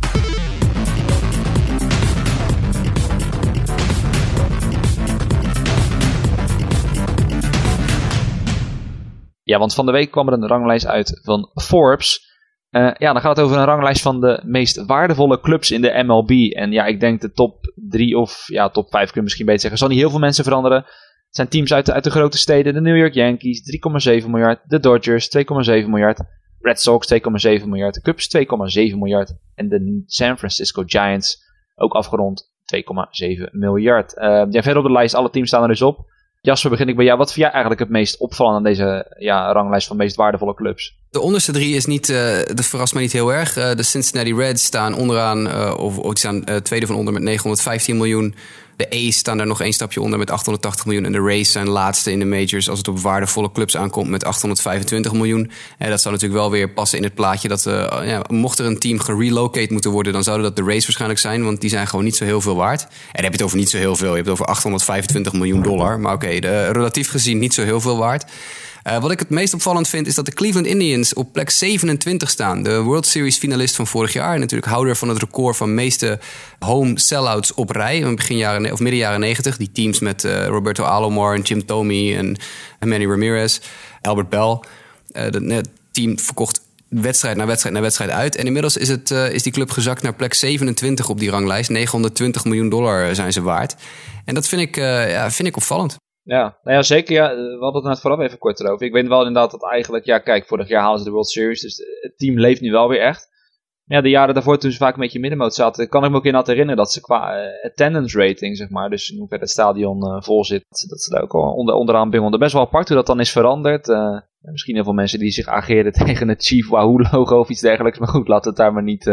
Ja, want van de week kwam er een ranglijst uit van Forbes. Eh, ja, dan gaat het over een ranglijst van de meest waardevolle clubs in de MLB. En ja, ik denk de top 3 of ja, top 5 kun je misschien beter zeggen. Zal niet heel veel mensen veranderen. Het zijn teams uit de, uit de grote steden. De New York Yankees 3,7 miljard. De Dodgers 2,7 miljard. Red Sox 2,7 miljard. De Cubs 2,7 miljard. En de San Francisco Giants ook afgerond 2,7 miljard. Uh, ja, verder op de lijst, alle teams staan er dus op. Jasper, begin ik bij jou. Wat vind jij eigenlijk het meest opvallend aan deze ja, ranglijst van meest waardevolle clubs? De onderste drie is niet, uh, dat verrast me niet heel erg. Uh, de Cincinnati Reds staan onderaan, uh, of, die staan tweede van onder met 915 miljoen. De A's staan daar nog één stapje onder met 880 miljoen. En de Rays zijn laatste in de majors als het op waardevolle clubs aankomt met 825 miljoen. En dat zou natuurlijk wel weer passen in het plaatje dat uh, ja, mocht er een team gerelocate moeten worden, dan zouden dat de Rays waarschijnlijk zijn, want die zijn gewoon niet zo heel veel waard. En dan heb je het over niet zo heel veel. Je hebt het over 825 miljoen dollar. Maar oké, relatief gezien niet zo heel veel waard. Uh, wat ik het meest opvallend vind is dat de Cleveland Indians op plek 27 staan. De World Series finalist van vorig jaar. En natuurlijk houder van het record van meeste home sellouts op rij. Begin jaren, of midden jaren 90. Die teams met uh, Roberto Alomar en Jim Thome en Manny Ramirez. Albert Bell. Het team verkocht wedstrijd na wedstrijd na wedstrijd uit. En inmiddels is, het, is die club gezakt naar plek 27 op die ranglijst. 920 miljoen dollar zijn ze waard. En dat vind ik, ja, vind ik opvallend. Ja, nou ja, zeker. Ja, we hadden het net vooraf even kort erover. Ik weet wel inderdaad dat eigenlijk, ja, kijk, vorig jaar halen ze de World Series, dus het team leeft nu wel weer echt. Ja, de jaren daarvoor toen ze vaak een beetje middenmoot zaten, kan ik me ook inderdaad herinneren dat ze qua uh, attendance rating, zeg maar, dus in hoeverre het stadion uh, vol zit, dat ze daar ook al onder, onderaan bimmelden. Best wel apart hoe dat dan is veranderd. Misschien heel veel mensen die zich ageren <laughs> tegen het Chief Wahoo logo of iets dergelijks, maar goed, we het daar maar niet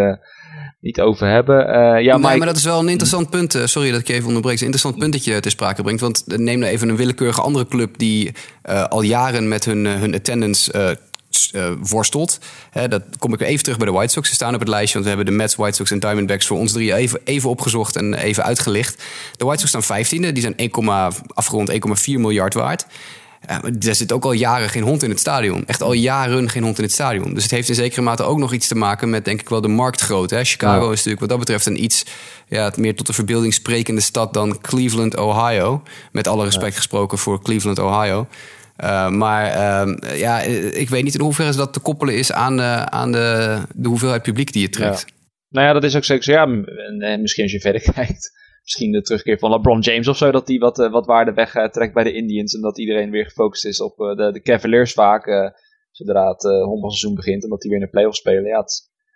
niet over hebben. Uh, ja, nee, maar dat is wel een interessant punt. Uh, sorry dat ik je even onderbreek. Een interessant punt dat je ter sprake brengt. Want neem nou even een willekeurige andere club die uh, al jaren met hun, hun attendance worstelt. Hè, dat kom ik weer even terug bij de White Sox. Ze staan op het lijstje, want we hebben de Mets, White Sox en Diamondbacks voor ons drie even, even opgezocht en even uitgelicht. De White Sox staan 15e, die zijn 1, afgerond 1,4 miljard waard. Ja, er zit ook al jaren geen hond in het stadion. Echt al jaren geen hond in het stadion. Dus het heeft in zekere mate ook nog iets te maken met, denk ik wel, de marktgrootte. Hè? Chicago is natuurlijk wat dat betreft een iets ja, meer tot de verbeelding sprekende stad dan Cleveland, Ohio. Met alle respect gesproken voor Cleveland, Ohio. Uh, maar uh, ja, ik weet niet in hoeverre dat te koppelen is aan, uh, aan de, de hoeveelheid publiek die je trekt. Ja. Nou ja, dat is ook zeker zo. Ja, en misschien als je verder <laughs> kijkt misschien de terugkeer van LeBron James of zo, dat hij wat, uh, wat waarde wegtrekt bij de Indians. En dat iedereen weer gefocust is op uh, de, de Cavaliers vaak, zodra het honkbalseizoen begint en dat die weer in de playoffs spelen. Ja,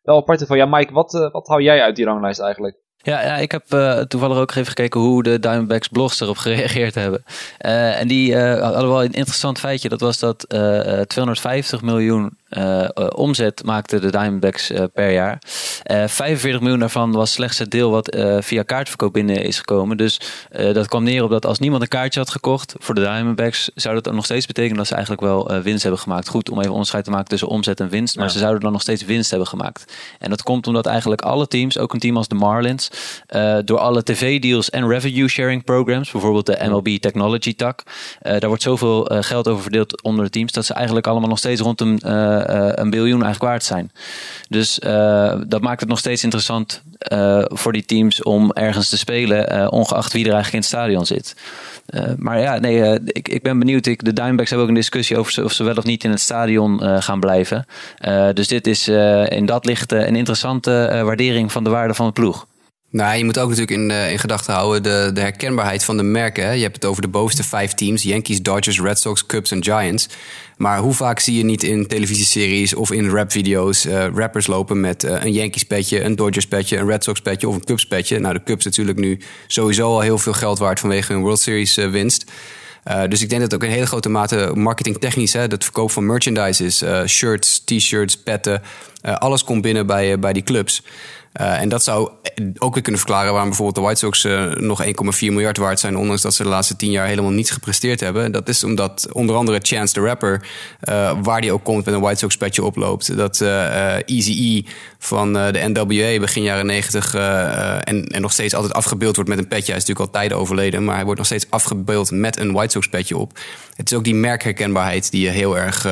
wel apart van, ja Mike, wat, wat hou jij uit die ranglijst eigenlijk? Ja, ja, ik heb toevallig ook even gekeken hoe de Diamondbacks blogs erop <laughs> gereageerd hebben. En die hadden wel een interessant feitje. Dat was dat 250 miljoen omzet maakten de Diamondbacks per jaar. 45 miljoen daarvan was slechts het deel wat via kaartverkoop binnen is gekomen. Dus dat kwam neer op dat als niemand een kaartje had gekocht voor de Diamondbacks, zou dat nog steeds betekenen dat ze eigenlijk wel winst hebben gemaakt. Goed om even onderscheid te maken tussen omzet en winst. Maar ja. ze zouden dan nog steeds winst hebben gemaakt. En dat komt omdat eigenlijk alle teams, ook een team als de Marlins, door alle tv-deals en revenue sharing programs, bijvoorbeeld de MLB Technology tak. Daar wordt zoveel geld over verdeeld onder de teams dat ze eigenlijk allemaal nog steeds rond een, een biljoen eigenlijk waard zijn. Dus dat maakt het nog steeds interessant voor die teams om ergens te spelen, ongeacht wie er eigenlijk in het stadion zit. maar ja, nee, ik, ik ben benieuwd. Ik, de Diamondbacks hebben ook een discussie over of ze wel of niet in het stadion gaan blijven. dus dit is in dat licht een interessante waardering van de waarde van het ploeg. Nou, je moet ook natuurlijk in, uh, in gedachten houden de, de herkenbaarheid van de merken. Hè? Je hebt het over de bovenste vijf teams: Yankees, Dodgers, Red Sox, Cubs en Giants. Maar hoe vaak zie je niet in televisieseries of in rapvideo's uh, rappers lopen met uh, een Yankees petje, een Dodgers petje, een Red Sox petje of een Cubs petje? Nou, de Cubs natuurlijk nu sowieso al heel veel geld waard vanwege hun World Series winst. Dus ik denk dat ook een hele grote mate marketingtechnisch, hè, het verkoop van merchandise is. Shirts, t-shirts, petten, alles komt binnen bij, bij die clubs. Uh, en dat zou ook weer kunnen verklaren waarom bijvoorbeeld de White Sox uh, nog 1,4 miljard waard zijn, ondanks dat ze de laatste 10 jaar helemaal niets gepresteerd hebben. Dat is omdat onder andere Chance the Rapper, uh, waar die ook komt met een White Sox petje oploopt. Dat Easy E van de NWA begin jaren 90 en, en nog steeds altijd afgebeeld wordt met een petje. Hij is natuurlijk al tijden overleden, maar hij wordt nog steeds afgebeeld met een White Sox petje op. Het is ook die merkherkenbaarheid die je heel erg,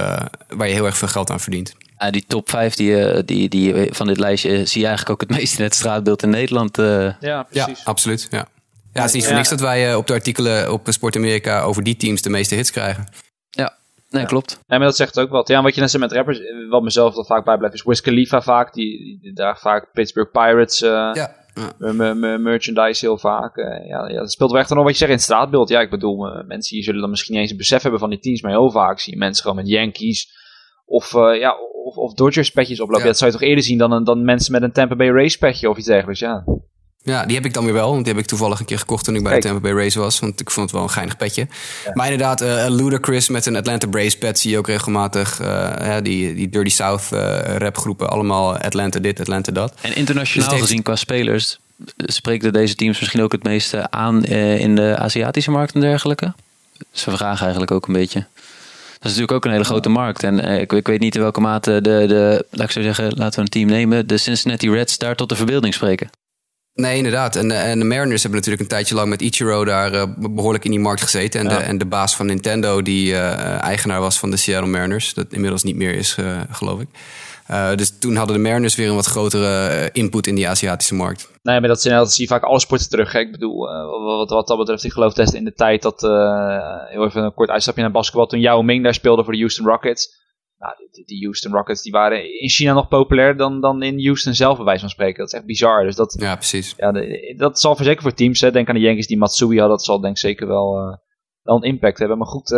waar je heel erg veel geld aan verdient. Ja, die top 5 die, die, die, van dit lijstje zie je eigenlijk ook het <laughs> meest in het straatbeeld in Nederland. Uh. Ja, precies. Ja, absoluut. Ja. Ja, het is niet voor niks dat wij op de artikelen op Sport Amerika over die teams de meeste hits krijgen. Ja, Nee, klopt. Nee, maar dat zegt ook wat. Ja, wat je net zei met rappers, eh, wat mezelf wel vaak bijblijft, is Wiz Khalifa vaak. Die, die draagt vaak Pittsburgh Pirates eh, Ja. ja. merchandise heel vaak. Eh, ja, ja, dat speelt wel echt dan nog wat je zegt in het straatbeeld. Ja, ik bedoel, eh, mensen hier zullen dan misschien niet eens een besef hebben van die teams, maar heel vaak zie je mensen gewoon met Yankees of, eh, ja, of, of Dodgers petjes oplopen. Ja. Ja. dat zou je toch eerder zien dan, een- dan mensen met een Tampa Bay Race petje of iets dergelijks, ja. Ja, die heb ik dan weer wel. Want die heb ik toevallig een keer gekocht toen ik bij Kijk. de Tampa Bay Race was. Want ik vond het wel een geinig petje. Maar inderdaad, eh Ludacris met een Atlanta Braves pet zie je ook regelmatig. eh, hè, die, die Dirty South eh rapgroepen. Allemaal Atlanta dit, Atlanta dat. En internationaal Dus heeft- gezien qua spelers spreken deze teams misschien ook het meeste aan eh, in de Aziatische markt en dergelijke. Ze vragen eigenlijk ook een beetje. Dat is natuurlijk ook een hele grote markt. En eh, ik, ik weet niet in welke mate de, de, laat ik zo zeggen, laten we een team nemen, de Cincinnati Reds daar tot de verbeelding spreken. Nee, inderdaad. En, de- en de Mariners hebben natuurlijk een tijdje lang met Ichiro daar eh, behoorlijk in die markt gezeten. En, de, en de baas van Nintendo, die eh, eigenaar was van de Seattle Mariners. Dat inmiddels niet meer is, eh, geloof ik. Eh, dus toen hadden de Mariners weer een wat grotere eh, input in die Aziatische markt. Nee, maar dat, zijn, dat zie je vaak alle sporten terug. Hè. Ik bedoel, eh, wat, wat dat betreft, ik geloof best in de tijd dat, eh, heel even een kort uitstapje naar basketbal, toen Yao Ming daar speelde voor de Houston Rockets. Nou, die, die Houston Rockets die waren in China nog populairder dan, dan in Houston zelf, bij wijze van spreken. Dat is echt bizar. Dus dat, Ja, precies. ja, de- dat zal voor zeker voor teams, hè. denk aan de Yankees die Matsui hadden, dat zal denk ik zeker wel, eh, wel een impact hebben. Maar goed,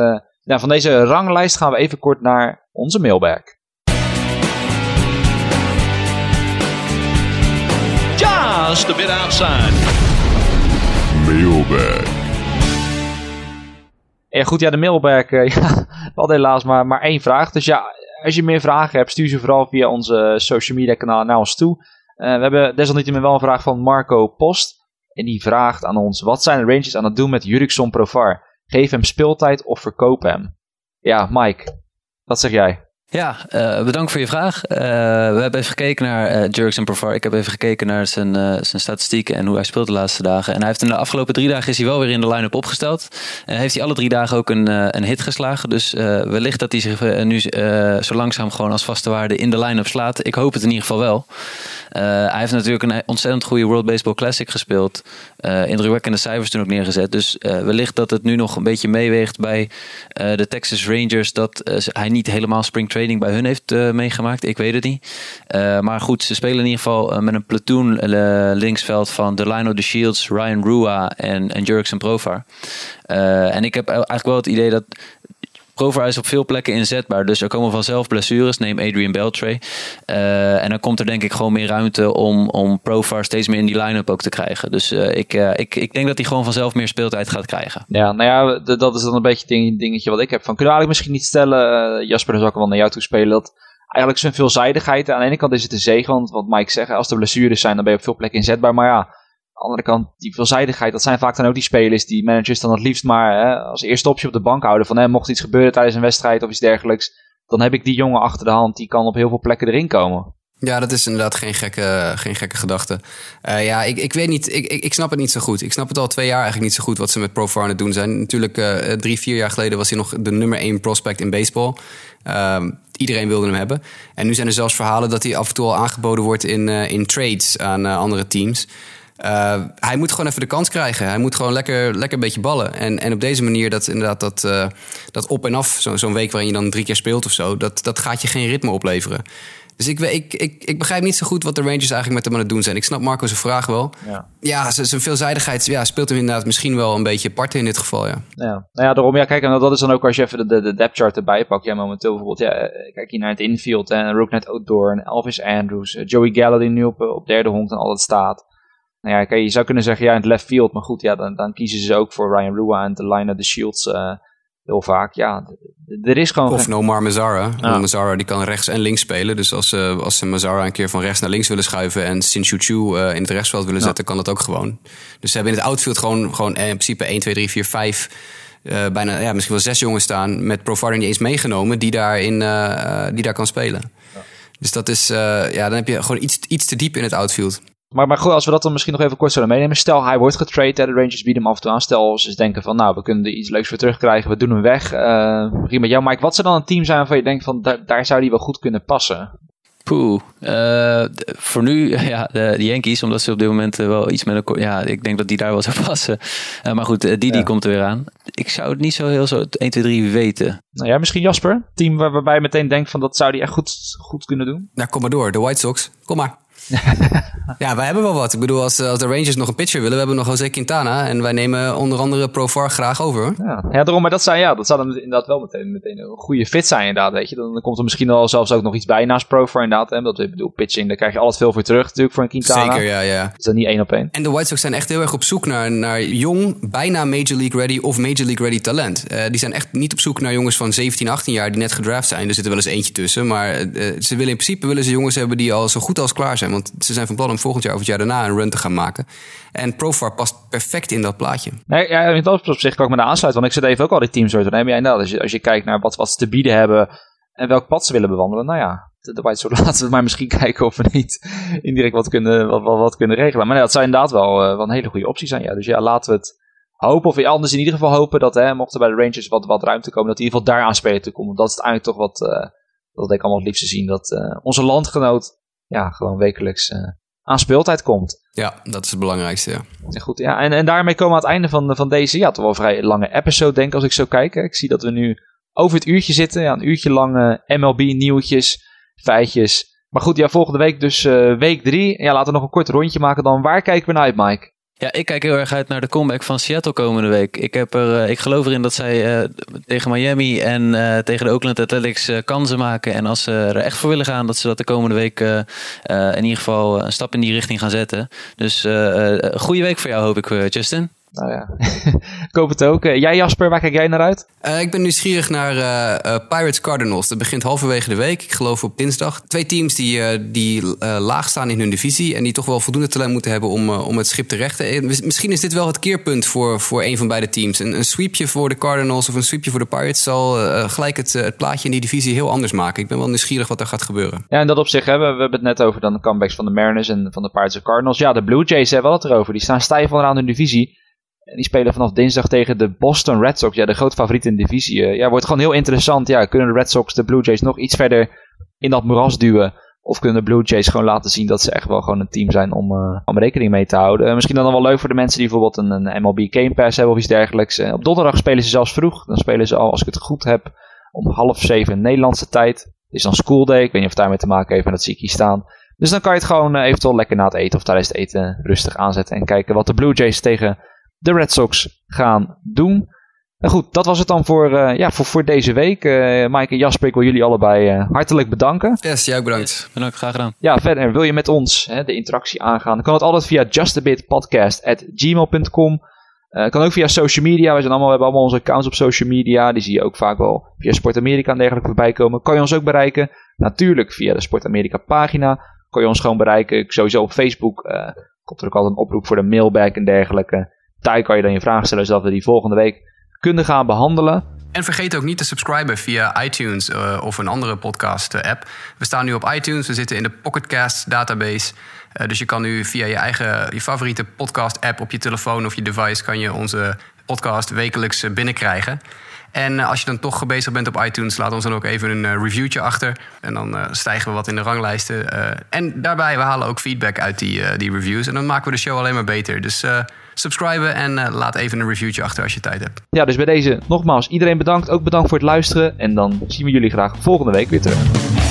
nou, van deze ranglijst gaan we even kort naar onze mailbag. Just a bit outside. Mailbag. Ja, goed, ja, de mailbag. eh, <laughs> ja, we hadden helaas maar, maar één vraag. Dus ja, als je meer vragen hebt, stuur ze vooral via onze social media kanalen naar ons toe. Eh, we hebben desalniettemin wel een vraag van Marco Post. En die vraagt aan ons: wat zijn de Rangers aan het doen met Jurickson Provar? Geef hem speeltijd of verkoop hem? Ja, Mike, wat zeg jij? Ja, eh, bedankt voor je vraag. Eh, we hebben even gekeken naar eh Jurgen Provar. Ik heb even gekeken naar zijn, zijn statistieken en hoe hij speelt de laatste dagen. En hij heeft in de afgelopen drie dagen is hij wel weer in de line-up opgesteld. En heeft hij alle drie dagen ook een, een hit geslagen. Dus wellicht dat hij zich nu zo langzaam gewoon als vaste waarde in de line-up slaat. Ik hoop het in ieder geval wel. Hij heeft natuurlijk een ontzettend goede World Baseball Classic gespeeld. Indrukwekkende cijfers toen ook neergezet. Dus wellicht dat het nu nog een beetje meeweegt bij de Texas Rangers. Dat hij niet helemaal spring bij hun heeft eh, meegemaakt. Ik weet het niet. Eh, maar goed, ze spelen in ieder geval eh, met een platoon linksveld van Delino de Shields, Ryan Rua en, en Jurgen Provar. Eh, en ik heb eigenlijk wel het idee dat Provar is op veel plekken inzetbaar. Dus er komen vanzelf blessures. Neem Adrian Beltre. Eh, en dan komt er denk ik gewoon meer ruimte om, om Provar steeds meer in die line-up ook te krijgen. Dus eh, ik, eh, ik, ik denk dat hij gewoon vanzelf meer speeltijd gaat krijgen. Ja, nou ja, dat is dan een beetje ding, dingetje wat ik heb. Van, kunnen we eigenlijk misschien niet stellen, Jasper, dan zal ik wel naar jou toe spelen, dat eigenlijk zijn veelzijdigheid, aan de ene kant is het een zegen, want wat Mike zegt, als er blessures zijn, dan ben je op veel plekken inzetbaar. Maar ja, andere kant, die veelzijdigheid, dat zijn vaak dan ook die spelers, die managers dan het liefst maar hè, als eerste optie op de bank houden. Van, mocht iets gebeuren tijdens een wedstrijd of iets dergelijks, dan heb ik die jongen achter de hand, die kan op heel veel plekken erin komen. Ja, dat is inderdaad geen gekke, geen gekke gedachte. Eh, ja, ik, ik weet niet, ik, ik, snap het niet zo goed. Ik snap het al twee jaar eigenlijk niet zo goed wat ze met Profar aan doen zijn. Natuurlijk, eh, drie, vier jaar geleden was hij nog de nummer één prospect in baseball. Ehm, iedereen wilde hem hebben. En nu zijn er zelfs verhalen dat hij af en toe al aangeboden wordt in, eh, in trades aan eh, andere teams. Eh, hij moet gewoon even de kans krijgen. Hij moet gewoon lekker, lekker een beetje ballen. En, en op deze manier, dat inderdaad dat, eh, dat op en af, zo- zo'n week waarin je dan drie keer speelt of zo, dat, dat gaat je geen ritme opleveren. Dus ik, ik, ik, ik begrijp niet zo goed wat de Rangers eigenlijk met hem aan het doen zijn. Ik snap Marco's vraag wel. Ja. Ja, zijn veelzijdigheid ja, speelt hem inderdaad misschien wel een beetje apart in dit geval. Ja. Ja, nou ja, daarom, ja, kijk, en dat is dan ook als je even de, de, de depth chart erbij pakt. Ja, momenteel bijvoorbeeld, ja, eh, kijk hier naar het infield, en Rooknet Outdoor, en Elvis Andrews, Joey Gallo die nu op, op derde honk en altijd staat. Nou ja, kijk, je zou kunnen zeggen, ja, in het left field, maar goed, ja, dan, dan kiezen ze ook voor Ryan Rua en te line de Shields eh, heel vaak. Ja, er is gewoon... Of geen- Nomar. Ja. Want Mazzara die kan rechts en links spelen. Dus als, ze als ze Mazzara een keer van rechts naar links willen schuiven... en Sin Chu Chu eh, in het rechtsveld willen zetten, kan dat ook gewoon. Dus ze hebben in het outfield gewoon, gewoon in principe 1, 2, 3, 4, 5... eh, bijna ja, misschien wel zes jongens staan met Provider niet eens meegenomen... die daar, in, die daar kan spelen. Dus dat is, ja, dan heb je gewoon iets, iets te diep in het outfield. Maar, maar goed, als we dat dan misschien nog even kort zouden meenemen. Stel, hij wordt getrade, hè, de Rangers bieden hem af en toe aan. Stel, ze denken van, nou, we kunnen er iets leuks voor terugkrijgen. We doen hem weg. Eh begin met jou, Mike. Wat zou dan een team zijn waarvan je denkt van, daar, daar zou die wel goed kunnen passen? Poeh. Eh, voor nu, <laughs> ja, de, de Yankees, omdat ze op dit moment eh, wel iets met een... Ja, ik denk dat die daar wel zou <laughs> passen. Eh, maar goed, die, die komt er weer aan. Ik zou het niet zo heel zo 1, 2, 3 weten. Nou ja, misschien Jasper. Team waar, waarbij je meteen denkt van dat zou die echt goed, goed kunnen doen. Nou, kom maar door. De White Sox. Kom maar. <laughs> ja, wij hebben wel wat. Ik bedoel, als, als de Rangers nog een pitcher willen, we hebben nog Jose Quintana. En wij nemen onder andere Profar graag over. Ja, ja daarom, maar dat zou, ja, dat zou dan inderdaad wel meteen, meteen een goede fit zijn inderdaad, weet je. Dan, dan komt er misschien wel zelfs ook nog iets bij naast Pro voor inderdaad. Hè? Dat, ik bedoel, pitching, daar krijg je altijd veel voor terug natuurlijk voor een Quintana. Zeker, ja, ja. Is dat niet één op één? En de White Sox zijn echt heel erg op zoek naar, naar jong, bijna Major League ready of Major League ready talent. Eh, die zijn echt niet op zoek naar jongens van 17, 18 jaar die net gedraft zijn. Er zit er wel eens eentje tussen. Maar eh, ze willen in principe willen ze jongens hebben die al zo goed als klaar zijn. Want ze zijn van plan om volgend jaar of het jaar daarna een run te gaan maken. En Profar past perfect in dat plaatje. Nee, ja, in dat opzicht kan ik me daar aansluiten. Want ik zit even ook al die teams door te nemen. Inderdaad, als je, kijkt naar wat, wat ze te bieden hebben en welk pad ze willen bewandelen. Nou ja, de, White Sox <laughs> laten we maar misschien kijken of we niet indirect wat kunnen, wat, wat, kunnen regelen. Maar dat zou inderdaad wel, eh, wel een hele goede optie zijn. Ja. Dus ja, laten we het hopen. Of anders in ieder geval hopen dat, hè, mocht er bij de Rangers wat, wat ruimte komen, dat in ieder geval daar aan spelen te komen. Dat is eigenlijk toch wat, eh dat ik allemaal het liefste zien. Dat eh, onze landgenoot ja, gewoon wekelijks eh, aan speeltijd komt. Ja, dat is het belangrijkste. Ja. Goed, ja. En, en daarmee komen we aan het einde van, van deze, ja, toch wel vrij lange episode, denk ik, als ik zo kijk. hè. Ik zie dat we nu over het uurtje zitten. Ja, een uurtje lang eh, MLB-nieuwtjes, feitjes. Maar goed, ja, volgende week dus eh, week drie. Ja, laten we nog een kort rondje maken dan. Waar kijken we naar uit, Mike? Ja, ik kijk heel erg uit naar de comeback van Seattle komende week. Ik, heb er, eh, ik geloof erin dat zij eh, tegen Miami en eh, tegen de Oakland Athletics kansen maken. En als ze er echt voor willen gaan, dat ze dat de komende week in ieder geval een stap in die richting gaan zetten. Dus goede week voor jou, hoop ik, Justin. Nou ja, <laughs> ik hoop het ook. Eh, jij Jasper, waar kijk jij naar uit? Eh, ik ben nieuwsgierig naar eh, Pirates Cardinals. Dat begint halverwege de week, ik geloof op dinsdag. Twee teams die, die laag staan in hun divisie... en die toch wel voldoende talent moeten hebben om, om het schip te rechten. Mis- misschien is dit wel het keerpunt voor, voor een van beide teams. Een, een sweepje voor de Cardinals of een sweepje voor de Pirates... zal gelijk het, het plaatje in die divisie heel anders maken. Ik ben wel nieuwsgierig wat er gaat gebeuren. Ja, in dat opzicht hebben we, we hebben het net over dan de comebacks van de Mariners en van de Pirates en Cardinals. Ja, de Blue Jays hebben we het erover. Die staan stijf onderaan hun divisie. Die spelen vanaf dinsdag tegen de Boston Red Sox. Ja, de grote favoriet in de divisie. Eh, Ja, wordt gewoon heel interessant. Ja, kunnen de Red Sox de Blue Jays nog iets verder in dat moeras duwen? Of kunnen de Blue Jays gewoon laten zien dat ze echt wel gewoon een team zijn om, eh, om rekening mee te houden? Eh, misschien dan wel leuk voor de mensen die bijvoorbeeld een, een MLB Game Pass hebben of iets dergelijks. Op donderdag spelen ze zelfs vroeg. Dan spelen ze al, als ik het goed heb, om half zeven Nederlandse tijd. Het is dan school day. Ik weet niet of daarmee te maken heeft, maar dat zie ik hier staan. Dus dan kan je het gewoon eventueel lekker na het eten of tijdens het eten rustig aanzetten. En kijken wat de Blue Jays tegen de Red Sox gaan doen. En goed, dat was het dan voor, eh, ja, voor, voor deze week. Eh Mike en Jasper, ik wil jullie allebei eh, hartelijk bedanken. Yes, jij ook bedankt. Bedankt, graag gedaan. Ja, verder wil je met ons hè, de interactie aangaan, dan kan het altijd via justabitpodcast.gmail.com. Eh kan ook via social media. We, zijn allemaal, we hebben allemaal onze accounts op social media. Die zie je ook vaak wel via Sport Amerika en dergelijke voorbij komen. Kan je ons ook bereiken? Natuurlijk via de Sport Amerika pagina. Kan je ons gewoon bereiken. Sowieso op Facebook eh, komt er ook altijd een oproep voor de mailbag en dergelijke. Daar kan je dan je vragen stellen, zodat we die volgende week kunnen gaan behandelen. En vergeet ook niet te subscriben via iTunes eh, of een andere podcast-app. We staan nu op iTunes, we zitten in de Pocketcast database. Eh, dus je kan nu via je eigen, je favoriete podcast-app op je telefoon of je device... kan je onze podcast wekelijks eh, binnenkrijgen. En eh, als je dan toch bezig bent op iTunes, laat ons dan ook even een eh, reviewtje achter. En dan eh, stijgen we wat in de ranglijsten. eh. en daarbij, we halen ook feedback uit die, eh, die reviews. En dan maken we de show alleen maar beter. Dus eh subscriben en eh, laat even een reviewtje achter als je tijd hebt. Ja, dus bij deze nogmaals iedereen bedankt. Ook bedankt voor het luisteren. En dan zien we jullie graag volgende week weer terug.